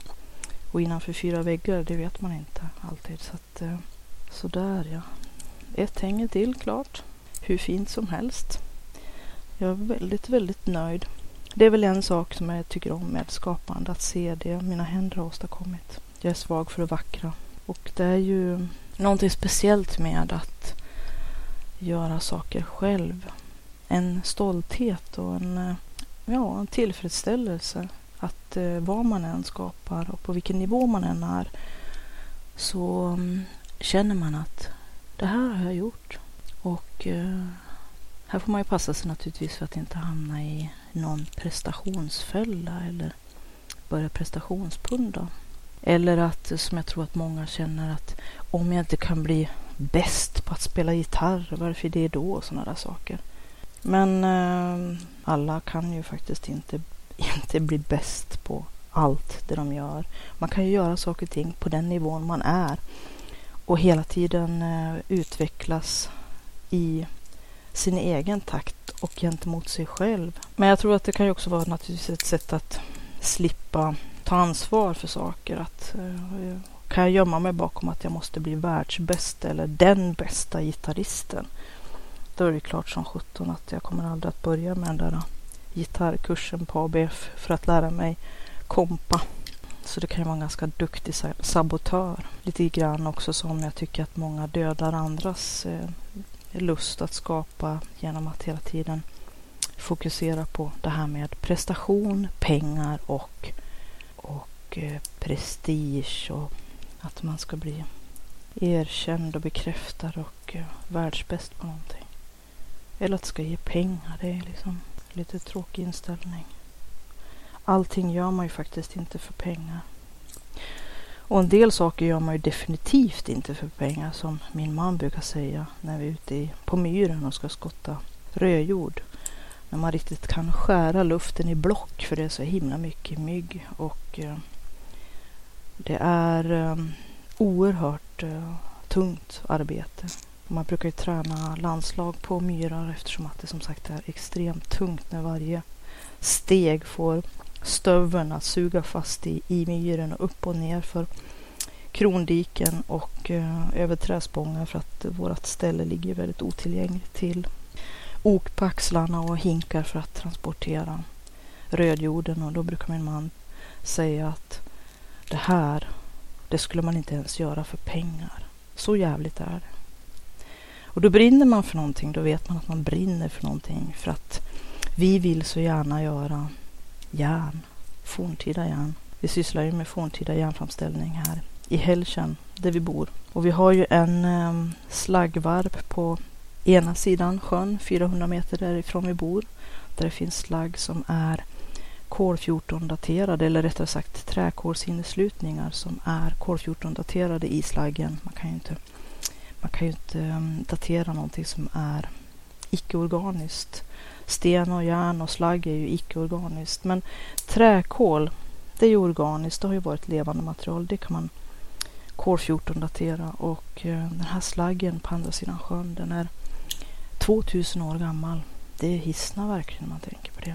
och innanför fyra väggar, det vet man inte alltid. Så att, eh, sådär ja. Ett hänger till klart. Hur fint som helst. Jag är väldigt, väldigt nöjd. Det är väl en sak som jag tycker om med skapande, att se det mina händer har åstadkommit. Jag är svag för det vackra Och det är ju någonting speciellt med att göra saker själv. En stolthet och en, eh, ja, en tillfredsställelse att eh, vad man än skapar och på vilken nivå man än är så um, känner man att det här har jag gjort. Och eh, här får man ju passa sig naturligtvis för att inte hamna i någon prestationsfälla eller börja prestationspunda. Eller att, som jag tror att många känner, att om jag inte kan bli bäst på att spela gitarr, varför det då? då? Sådana där saker. Men eh, alla kan ju faktiskt inte, inte bli bäst på allt det de gör. Man kan ju göra saker och ting på den nivån man är och hela tiden eh, utvecklas i sin egen takt och gentemot sig själv. Men jag tror att det kan ju också vara naturligtvis ett sätt att slippa ta ansvar för saker. Att, eh, kan jag gömma mig bakom att jag måste bli världsbäst eller den bästa gitarristen. Då är det klart som sjutton att jag kommer aldrig att börja med den där äh, gitarrkursen på ABF för att lära mig kompa. Så det kan ju vara en ganska duktig sabotör. Lite grann också som jag tycker att många dödar andras eh, lust att skapa genom att hela tiden fokusera på det här med prestation, pengar och, och eh, prestige och att man ska bli erkänd och bekräftad och eh, världsbäst på någonting. Eller att det ska ge pengar. Det är liksom lite tråkig inställning. Allting gör man ju faktiskt inte för pengar. Och en del saker gör man ju definitivt inte för pengar som min man brukar säga när vi är ute på myren och ska skotta rödjord. När man riktigt kan skära luften i block för det är så himla mycket mygg och eh, det är eh, oerhört eh, tungt arbete. Man brukar ju träna landslag på myrar eftersom att det som sagt är extremt tungt när varje steg får stöveln att suga fast i, i myren och upp och ner för krondiken och eh, över träspångar för att vårt ställe ligger väldigt otillgängligt till. Ok på axlarna och hinkar för att transportera rödjorden och då brukar min man säga att det här, det skulle man inte ens göra för pengar. Så jävligt är det. Och då brinner man för någonting, då vet man att man brinner för någonting för att vi vill så gärna göra järn, forntida järn. Vi sysslar ju med forntida järnframställning här i Hällkärn där vi bor. Och vi har ju en eh, slaggvarp på ena sidan sjön, 400 meter därifrån vi bor. Där det finns slagg som är kol-14-daterade eller rättare sagt träkolsinneslutningar som är kol-14-daterade i slaggen. Man kan ju inte, man kan ju inte ehm, datera någonting som är icke-organiskt sten och järn och slagg är ju icke-organiskt. Men träkol, det är ju organiskt. Det har ju varit levande material. Det kan man kol-14 datera och eh, den här slaggen på andra sidan sjön den är 2000 år gammal. Det hissnar verkligen när man tänker på det.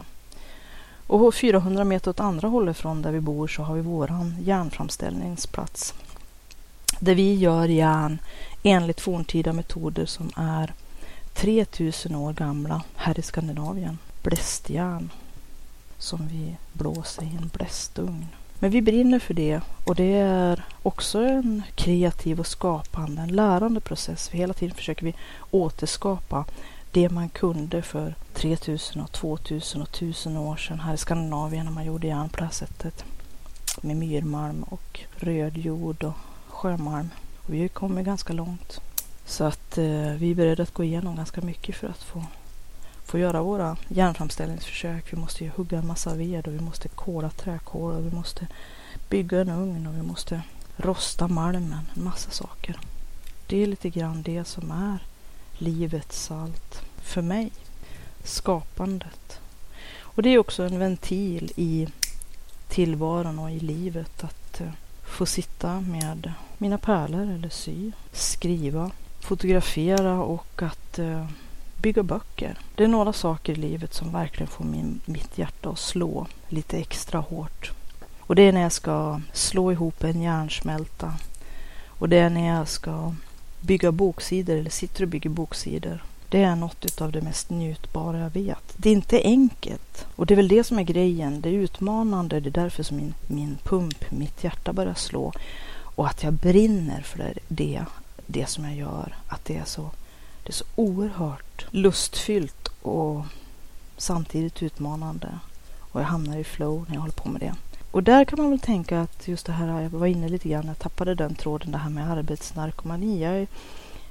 Och 400 meter åt andra hållet från där vi bor så har vi våran järnframställningsplats. Där vi gör järn enligt forntida metoder som är 3000 år gamla här i Skandinavien. Blästjärn som vi blåser i en blästugn. Men vi brinner för det och det är också en kreativ och skapande, en lärande process. För hela tiden försöker vi återskapa det man kunde för 3000 och 2000 och 1000 år sedan här i Skandinavien när man gjorde järn på det här sättet. Med myrmalm och rödjord och sjömalm. Och vi har kommit ganska långt. Så att eh, vi är beredda att gå igenom ganska mycket för att få, få göra våra järnframställningsförsök. Vi måste ju hugga en massa ved och vi måste kola träkol och vi måste bygga en ugn och vi måste rosta malmen. En massa saker. Det är lite grann det som är livets salt för mig. Skapandet. Och det är också en ventil i tillvaron och i livet att eh, få sitta med mina pärlor eller sy, skriva, fotografera och att eh, bygga böcker. Det är några saker i livet som verkligen får min, mitt hjärta att slå lite extra hårt. Och det är när jag ska slå ihop en järnsmälta. Och det är när jag ska bygga boksidor eller sitter och bygger boksidor. Det är något av det mest njutbara jag vet. Det är inte enkelt. Och det är väl det som är grejen. Det är utmanande. Det är därför som min, min pump, mitt hjärta börjar slå och att jag brinner för det, det som jag gör. Att det är så, det är så oerhört lustfyllt och samtidigt utmanande. Och jag hamnar i flow när jag håller på med det. Och där kan man väl tänka att just det här, jag var inne lite grann, jag tappade den tråden, det här med arbetsnarkomani. Jag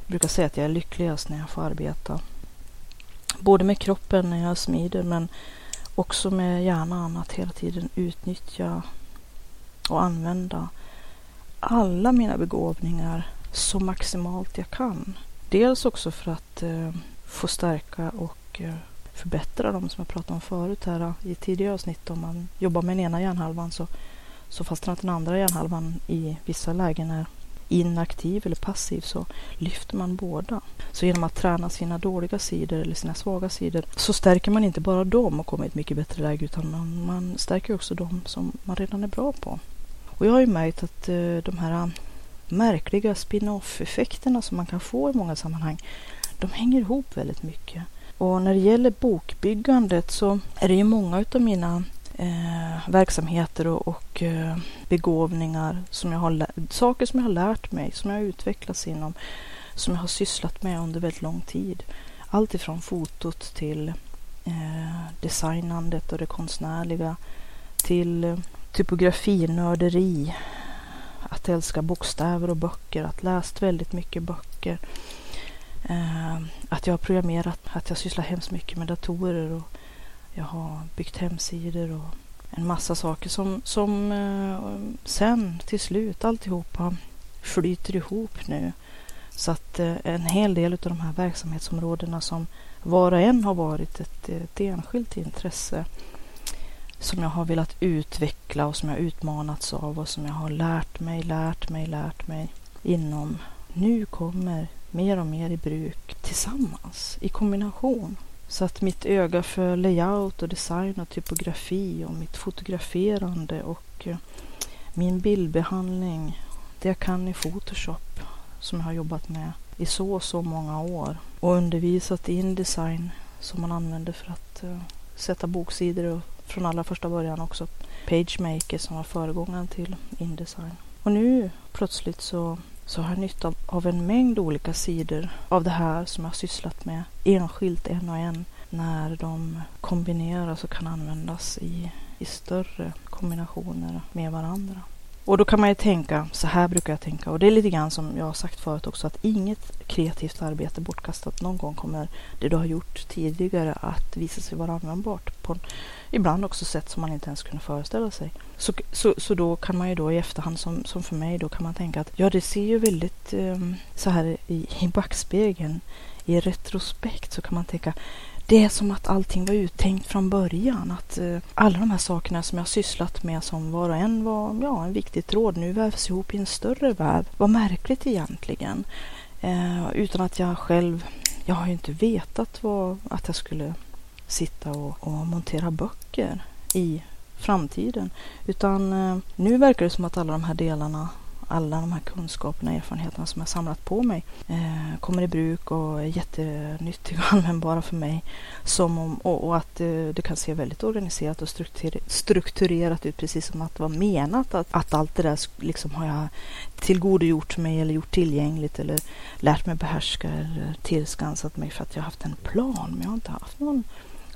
brukar säga att jag är lyckligast när jag får arbeta. Både med kroppen när jag smider men också med hjärnan att hela tiden utnyttja och använda alla mina begåvningar så maximalt jag kan. Dels också för att eh, få stärka och eh, förbättra dem som jag pratade om förut här eh, i tidigare avsnitt. Om man jobbar med den ena hjärnhalvan så, så fastän att den andra hjärnhalvan i vissa lägen är inaktiv eller passiv så lyfter man båda. Så genom att träna sina dåliga sidor eller sina svaga sidor så stärker man inte bara dem och kommer i ett mycket bättre läge utan man, man stärker också dem som man redan är bra på. Och jag har ju märkt att eh, de här ah, märkliga spin-off-effekterna som man kan få i många sammanhang de hänger ihop väldigt mycket. Och när det gäller bokbyggandet så är det ju många av mina eh, verksamheter och, och eh, begåvningar, som jag har saker som jag har lärt mig, som jag har utvecklats inom, som jag har sysslat med under väldigt lång tid. Allt ifrån fotot till eh, designandet och det konstnärliga till eh, typografinörderi, att älska bokstäver och böcker, att läst väldigt mycket böcker. Eh, att jag har programmerat, att jag sysslar hemskt mycket med datorer och jag har byggt hemsidor och en massa saker som, som eh, sen till slut alltihopa flyter ihop nu. Så att eh, en hel del av de här verksamhetsområdena som var och en har varit ett, ett enskilt intresse som jag har velat utveckla och som jag utmanats av och som jag har lärt mig, lärt mig, lärt mig inom. Nu kommer mer och mer i bruk tillsammans, i kombination. Så att mitt öga för layout och design och typografi och mitt fotograferande och eh, min bildbehandling, det jag kan i Photoshop som jag har jobbat med i så och så många år och undervisat i Indesign som man använder för att uh, sätta boksidor och från allra första början också PageMaker som var föregångaren till Indesign. Och nu plötsligt så så har jag nytta av en mängd olika sidor av det här som jag har sysslat med enskilt en och en när de kombineras och kan användas i, i större kombinationer med varandra. Och då kan man ju tänka, så här brukar jag tänka, och det är lite grann som jag har sagt förut också, att inget kreativt arbete bortkastat. Någon gång kommer det du har gjort tidigare att visa sig vara användbart på ibland också sätt som man inte ens kunde föreställa sig. Så, så, så då kan man ju då i efterhand, som, som för mig, då kan man tänka att ja, det ser ju väldigt um, så här i, i backspegeln, i retrospekt så kan man tänka det är som att allting var uttänkt från början. Att eh, alla de här sakerna som jag sysslat med som var och en var ja, en viktig tråd nu vävs ihop i en större väv. Vad märkligt egentligen. Eh, utan att jag själv, jag har ju inte vetat vad, att jag skulle sitta och, och montera böcker i framtiden. Utan eh, nu verkar det som att alla de här delarna alla de här kunskaperna och erfarenheterna som jag samlat på mig eh, kommer i bruk och är jättenyttiga och användbara för mig. Som om, och, och att eh, det kan se väldigt organiserat och strukturerat ut precis som att det var menat att, att allt det där liksom har jag tillgodogjort mig eller gjort tillgängligt eller lärt mig behärska eller tillskansat mig för att jag har haft en plan. Men jag har inte haft någon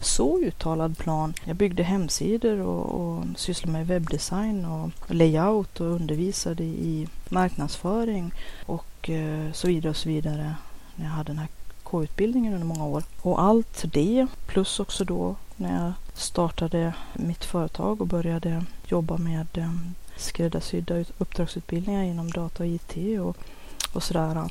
så uttalad plan. Jag byggde hemsidor och, och sysslade med webbdesign och layout och undervisade i marknadsföring och eh, så vidare och så vidare när jag hade den här K-utbildningen under många år. Och allt det plus också då när jag startade mitt företag och började jobba med eh, skräddarsydda uppdragsutbildningar inom data och IT och, och sådär.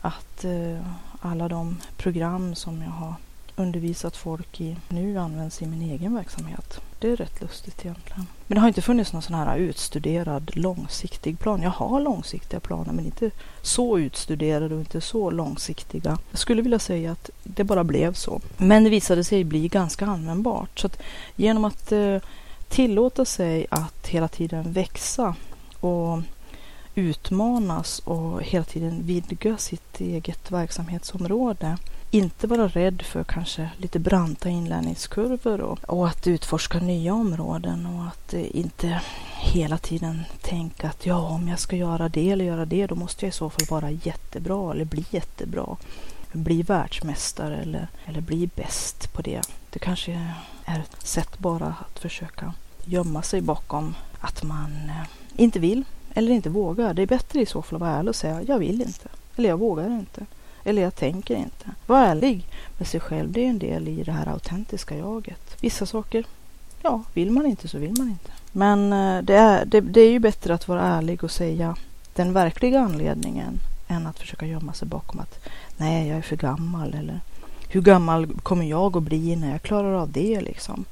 Att eh, alla de program som jag har undervisat folk i nu används i min egen verksamhet. Det är rätt lustigt egentligen. Men det har inte funnits någon sån här utstuderad långsiktig plan. Jag har långsiktiga planer men inte så utstuderade och inte så långsiktiga. Jag skulle vilja säga att det bara blev så. Men det visade sig bli ganska användbart. Så att genom att eh, tillåta sig att hela tiden växa och utmanas och hela tiden vidga sitt eget verksamhetsområde inte vara rädd för kanske lite branta inlärningskurvor och, och att utforska nya områden och att eh, inte hela tiden tänka att ja, om jag ska göra det eller göra det, då måste jag i så fall vara jättebra eller bli jättebra. Bli världsmästare eller, eller bli bäst på det. Det kanske är ett sätt bara att försöka gömma sig bakom att man eh, inte vill eller inte vågar. Det är bättre i så fall att vara ärlig och säga jag vill inte eller jag vågar inte. Eller jag tänker inte. Var ärlig med sig själv. Det är en del i det här autentiska jaget. Vissa saker, ja, vill man inte så vill man inte. Men eh, det är, det, det är ju bättre att vara ärlig och säga den verkliga anledningen än att försöka gömma sig bakom att nej, jag är för gammal eller hur gammal kommer jag att bli när jag klarar av det liksom?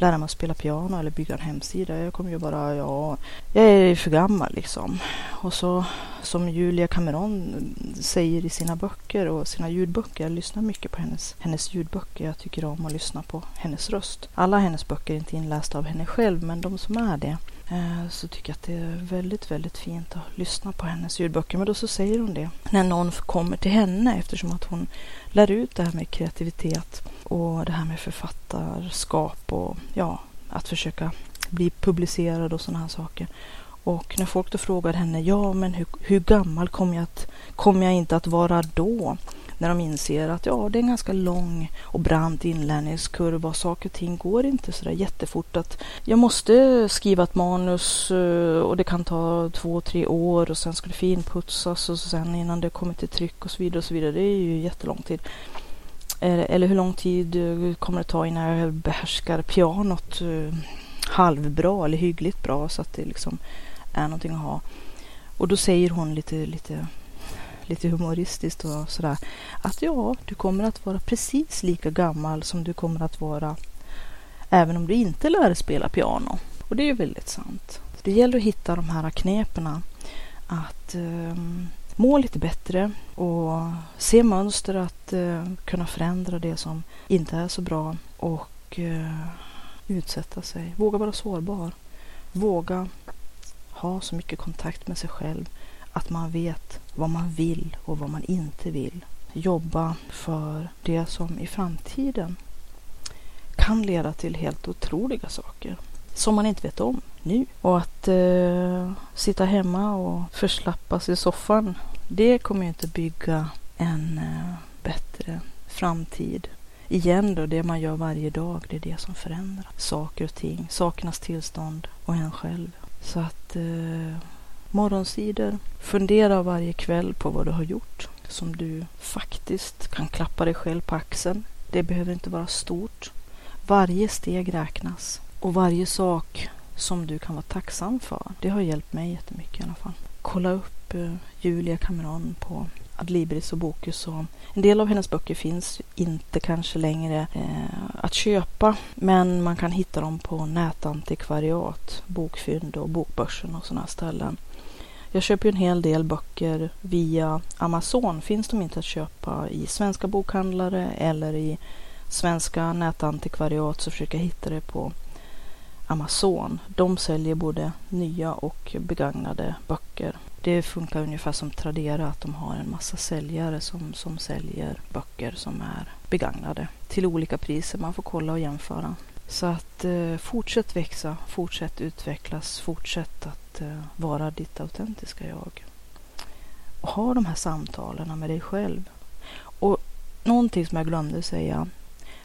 Lära mig att spela piano eller bygga en hemsida. Jag kommer ju bara, ja, jag är för gammal liksom. Och så som Julia Cameron säger i sina böcker och sina ljudböcker, jag lyssnar mycket på hennes, hennes ljudböcker. Jag tycker om att lyssna på hennes röst. Alla hennes böcker är inte inlästa av henne själv, men de som är det eh, så tycker jag att det är väldigt, väldigt fint att lyssna på hennes ljudböcker. Men då så säger hon det när någon kommer till henne eftersom att hon lär ut det här med kreativitet och det här med författarskap och ja, att försöka bli publicerad och sådana här saker. Och när folk då frågar henne, ja men hur, hur gammal kommer jag, att, jag inte att vara då? När de inser att ja, det är en ganska lång och brant inlärningskurva och saker och ting går inte sådär jättefort. Att jag måste skriva ett manus eh, och det kan ta två, tre år och sen ska det finputsas och sen innan det kommer till tryck och så vidare och så vidare. Det är ju jättelång tid. Eller hur lång tid eh, kommer det ta innan jag behärskar pianot eh, halvbra eller hyggligt bra så att det liksom är någonting att ha. Och då säger hon lite, lite, lite humoristiskt och sådär att ja, du kommer att vara precis lika gammal som du kommer att vara även om du inte lär dig spela piano. Och det är ju väldigt sant. Det gäller att hitta de här knepen. att um, må lite bättre och se mönster att eh, kunna förändra det som inte är så bra och eh, utsätta sig. Våga vara sårbar. Våga ha så mycket kontakt med sig själv att man vet vad man vill och vad man inte vill. Jobba för det som i framtiden kan leda till helt otroliga saker som man inte vet om nu. Och att eh, sitta hemma och förslappas i soffan, det kommer ju inte bygga en eh, bättre framtid. Igen då, det man gör varje dag, det är det som förändrar saker och ting, sakernas tillstånd och en själv. Så att eh, morgonsidor, fundera varje kväll på vad du har gjort som du faktiskt kan klappa dig själv på axeln. Det behöver inte vara stort. Varje steg räknas och varje sak som du kan vara tacksam för. Det har hjälpt mig jättemycket i alla fall. Kolla upp Eh, Julia Cameron på Adlibris och Bokus. Och en del av hennes böcker finns inte kanske längre eh, att köpa. Men man kan hitta dem på nätantikvariat, bokfynd och bokbörsen och sådana ställen. Jag köper en hel del böcker via Amazon. Finns de inte att köpa i svenska bokhandlare eller i svenska nätantikvariat så försöker jag hitta det på Amazon. De säljer både nya och begagnade böcker. Det funkar ungefär som Tradera, att de har en massa säljare som, som säljer böcker som är begagnade till olika priser. Man får kolla och jämföra. Så att eh, fortsätt växa, fortsätt utvecklas, fortsätt att eh, vara ditt autentiska jag. Och ha de här samtalen med dig själv. Och någonting som jag glömde säga.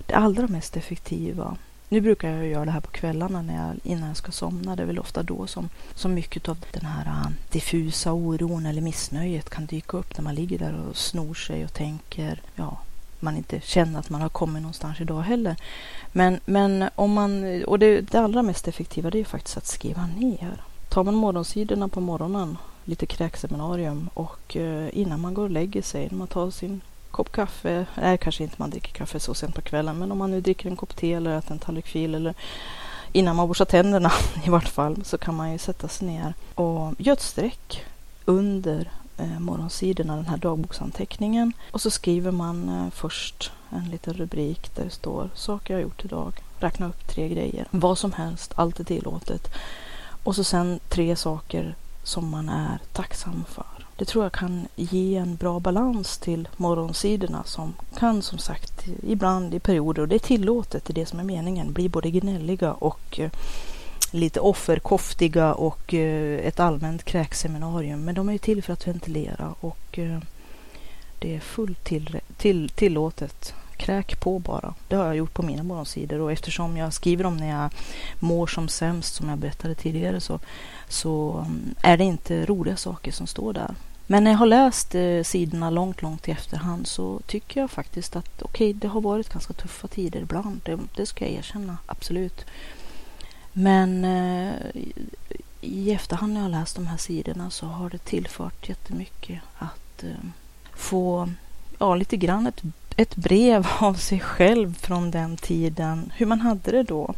Det allra mest effektiva nu brukar jag göra det här på kvällarna när jag, innan jag ska somna. Det är väl ofta då som, som mycket av den här äh, diffusa oron eller missnöjet kan dyka upp när man ligger där och snor sig och tänker, ja, man inte känner att man har kommit någonstans idag heller. Men, men om man, och det, det allra mest effektiva det är faktiskt att skriva ner. Tar man morgonsidorna på morgonen, lite kräkseminarium och äh, innan man går och lägger sig, när man tar sin kopp kaffe. Nej, kanske inte man dricker kaffe så sent på kvällen, men om man nu dricker en kopp te eller äter en tallrik fil eller innan man borstar tänderna i vart fall så kan man ju sätta sig ner och göra ett streck under eh, morgonsidorna, den här dagboksanteckningen. Och så skriver man eh, först en liten rubrik där det står saker jag gjort idag. Räkna upp tre grejer. Vad som helst, allt är tillåtet. Och så sen tre saker som man är tacksam för. Det tror jag kan ge en bra balans till morgonsidorna som kan som sagt ibland i perioder, och det är tillåtet, det är det som är meningen, bli både gnälliga och eh, lite offerkoftiga och eh, ett allmänt kräkseminarium. Men de är ju till för att ventilera och eh, det är fullt till, till, tillåtet. Kräk på bara. Det har jag gjort på mina morgonsidor och eftersom jag skriver om när jag mår som sämst som jag berättade tidigare så, så mm, är det inte roliga saker som står där. Men när jag har läst eh, sidorna långt, långt i efterhand så tycker jag faktiskt att okej, okay, det har varit ganska tuffa tider ibland. Det, det ska jag erkänna, absolut. Men eh, i efterhand när jag har läst de här sidorna så har det tillfört jättemycket att eh, få, ja, lite grann ett, ett brev av sig själv från den tiden, hur man hade det då.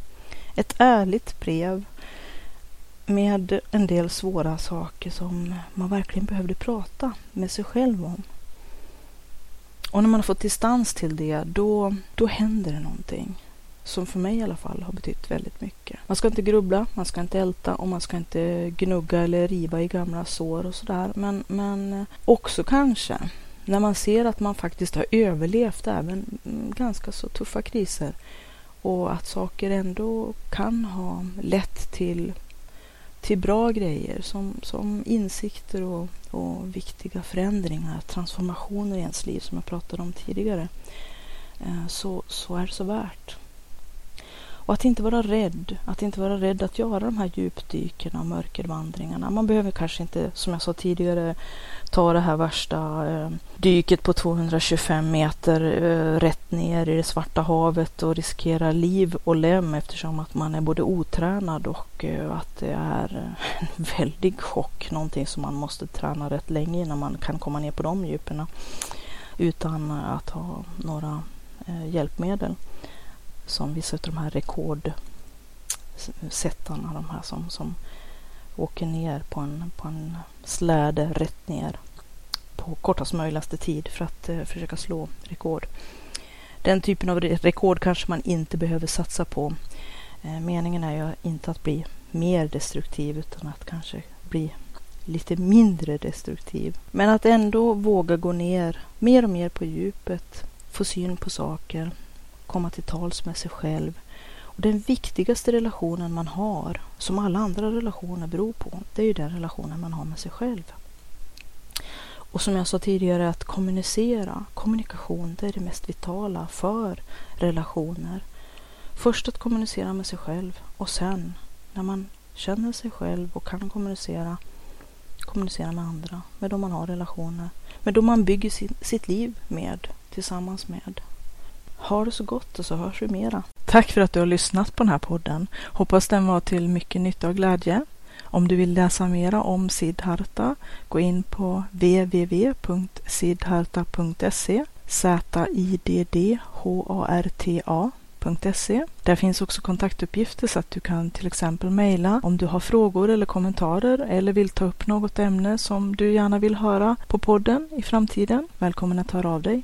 Ett ärligt brev med en del svåra saker som man verkligen behövde prata med sig själv om. Och när man har fått distans till det, då, då händer det någonting. Som för mig i alla fall har betytt väldigt mycket. Man ska inte grubbla, man ska inte älta och man ska inte gnugga eller riva i gamla sår och sådär. Men, men också kanske när man ser att man faktiskt har överlevt även mm, ganska så tuffa kriser och att saker ändå kan ha lett till till bra grejer som, som insikter och, och viktiga förändringar, transformationer i ens liv som jag pratade om tidigare, eh, så, så är det så värt. Och att inte vara rädd, att inte vara rädd att göra de här djupdykerna och mörkervandringarna. Man behöver kanske inte, som jag sa tidigare, ta det här värsta eh, dyket på 225 meter eh, rätt ner i det svarta havet och riskera liv och lem eftersom att man är både otränad och eh, att det är eh, en väldig chock, någonting som man måste träna rätt länge innan man kan komma ner på de djupen utan att ha några eh, hjälpmedel som vissa av de här rekordsättarna, de här som, som åker ner på en, på en släde rätt ner på kortast möjligaste tid för att eh, försöka slå rekord. Den typen av rekord kanske man inte behöver satsa på. Eh, meningen är ju inte att bli mer destruktiv utan att kanske bli lite mindre destruktiv. Men att ändå våga gå ner mer och mer på djupet, få syn på saker, komma till tals med sig själv. Och den viktigaste relationen man har, som alla andra relationer beror på, det är ju den relationen man har med sig själv. Och som jag sa tidigare, att kommunicera, kommunikation, det är det mest vitala för relationer. Först att kommunicera med sig själv och sen när man känner sig själv och kan kommunicera, kommunicera med andra, med de man har relationer, med de man bygger sitt liv med, tillsammans med. Ha det så gott och så hörs vi mera. Tack för att du har lyssnat på den här podden. Hoppas den var till mycket nytta och glädje. Om du vill läsa mera om Siddharta, gå in på www.siddharta.se Z-I-D-D-H-A-R-T-A.se. Där finns också kontaktuppgifter så att du kan till exempel mejla om du har frågor eller kommentarer eller vill ta upp något ämne som du gärna vill höra på podden i framtiden. Välkommen att höra av dig.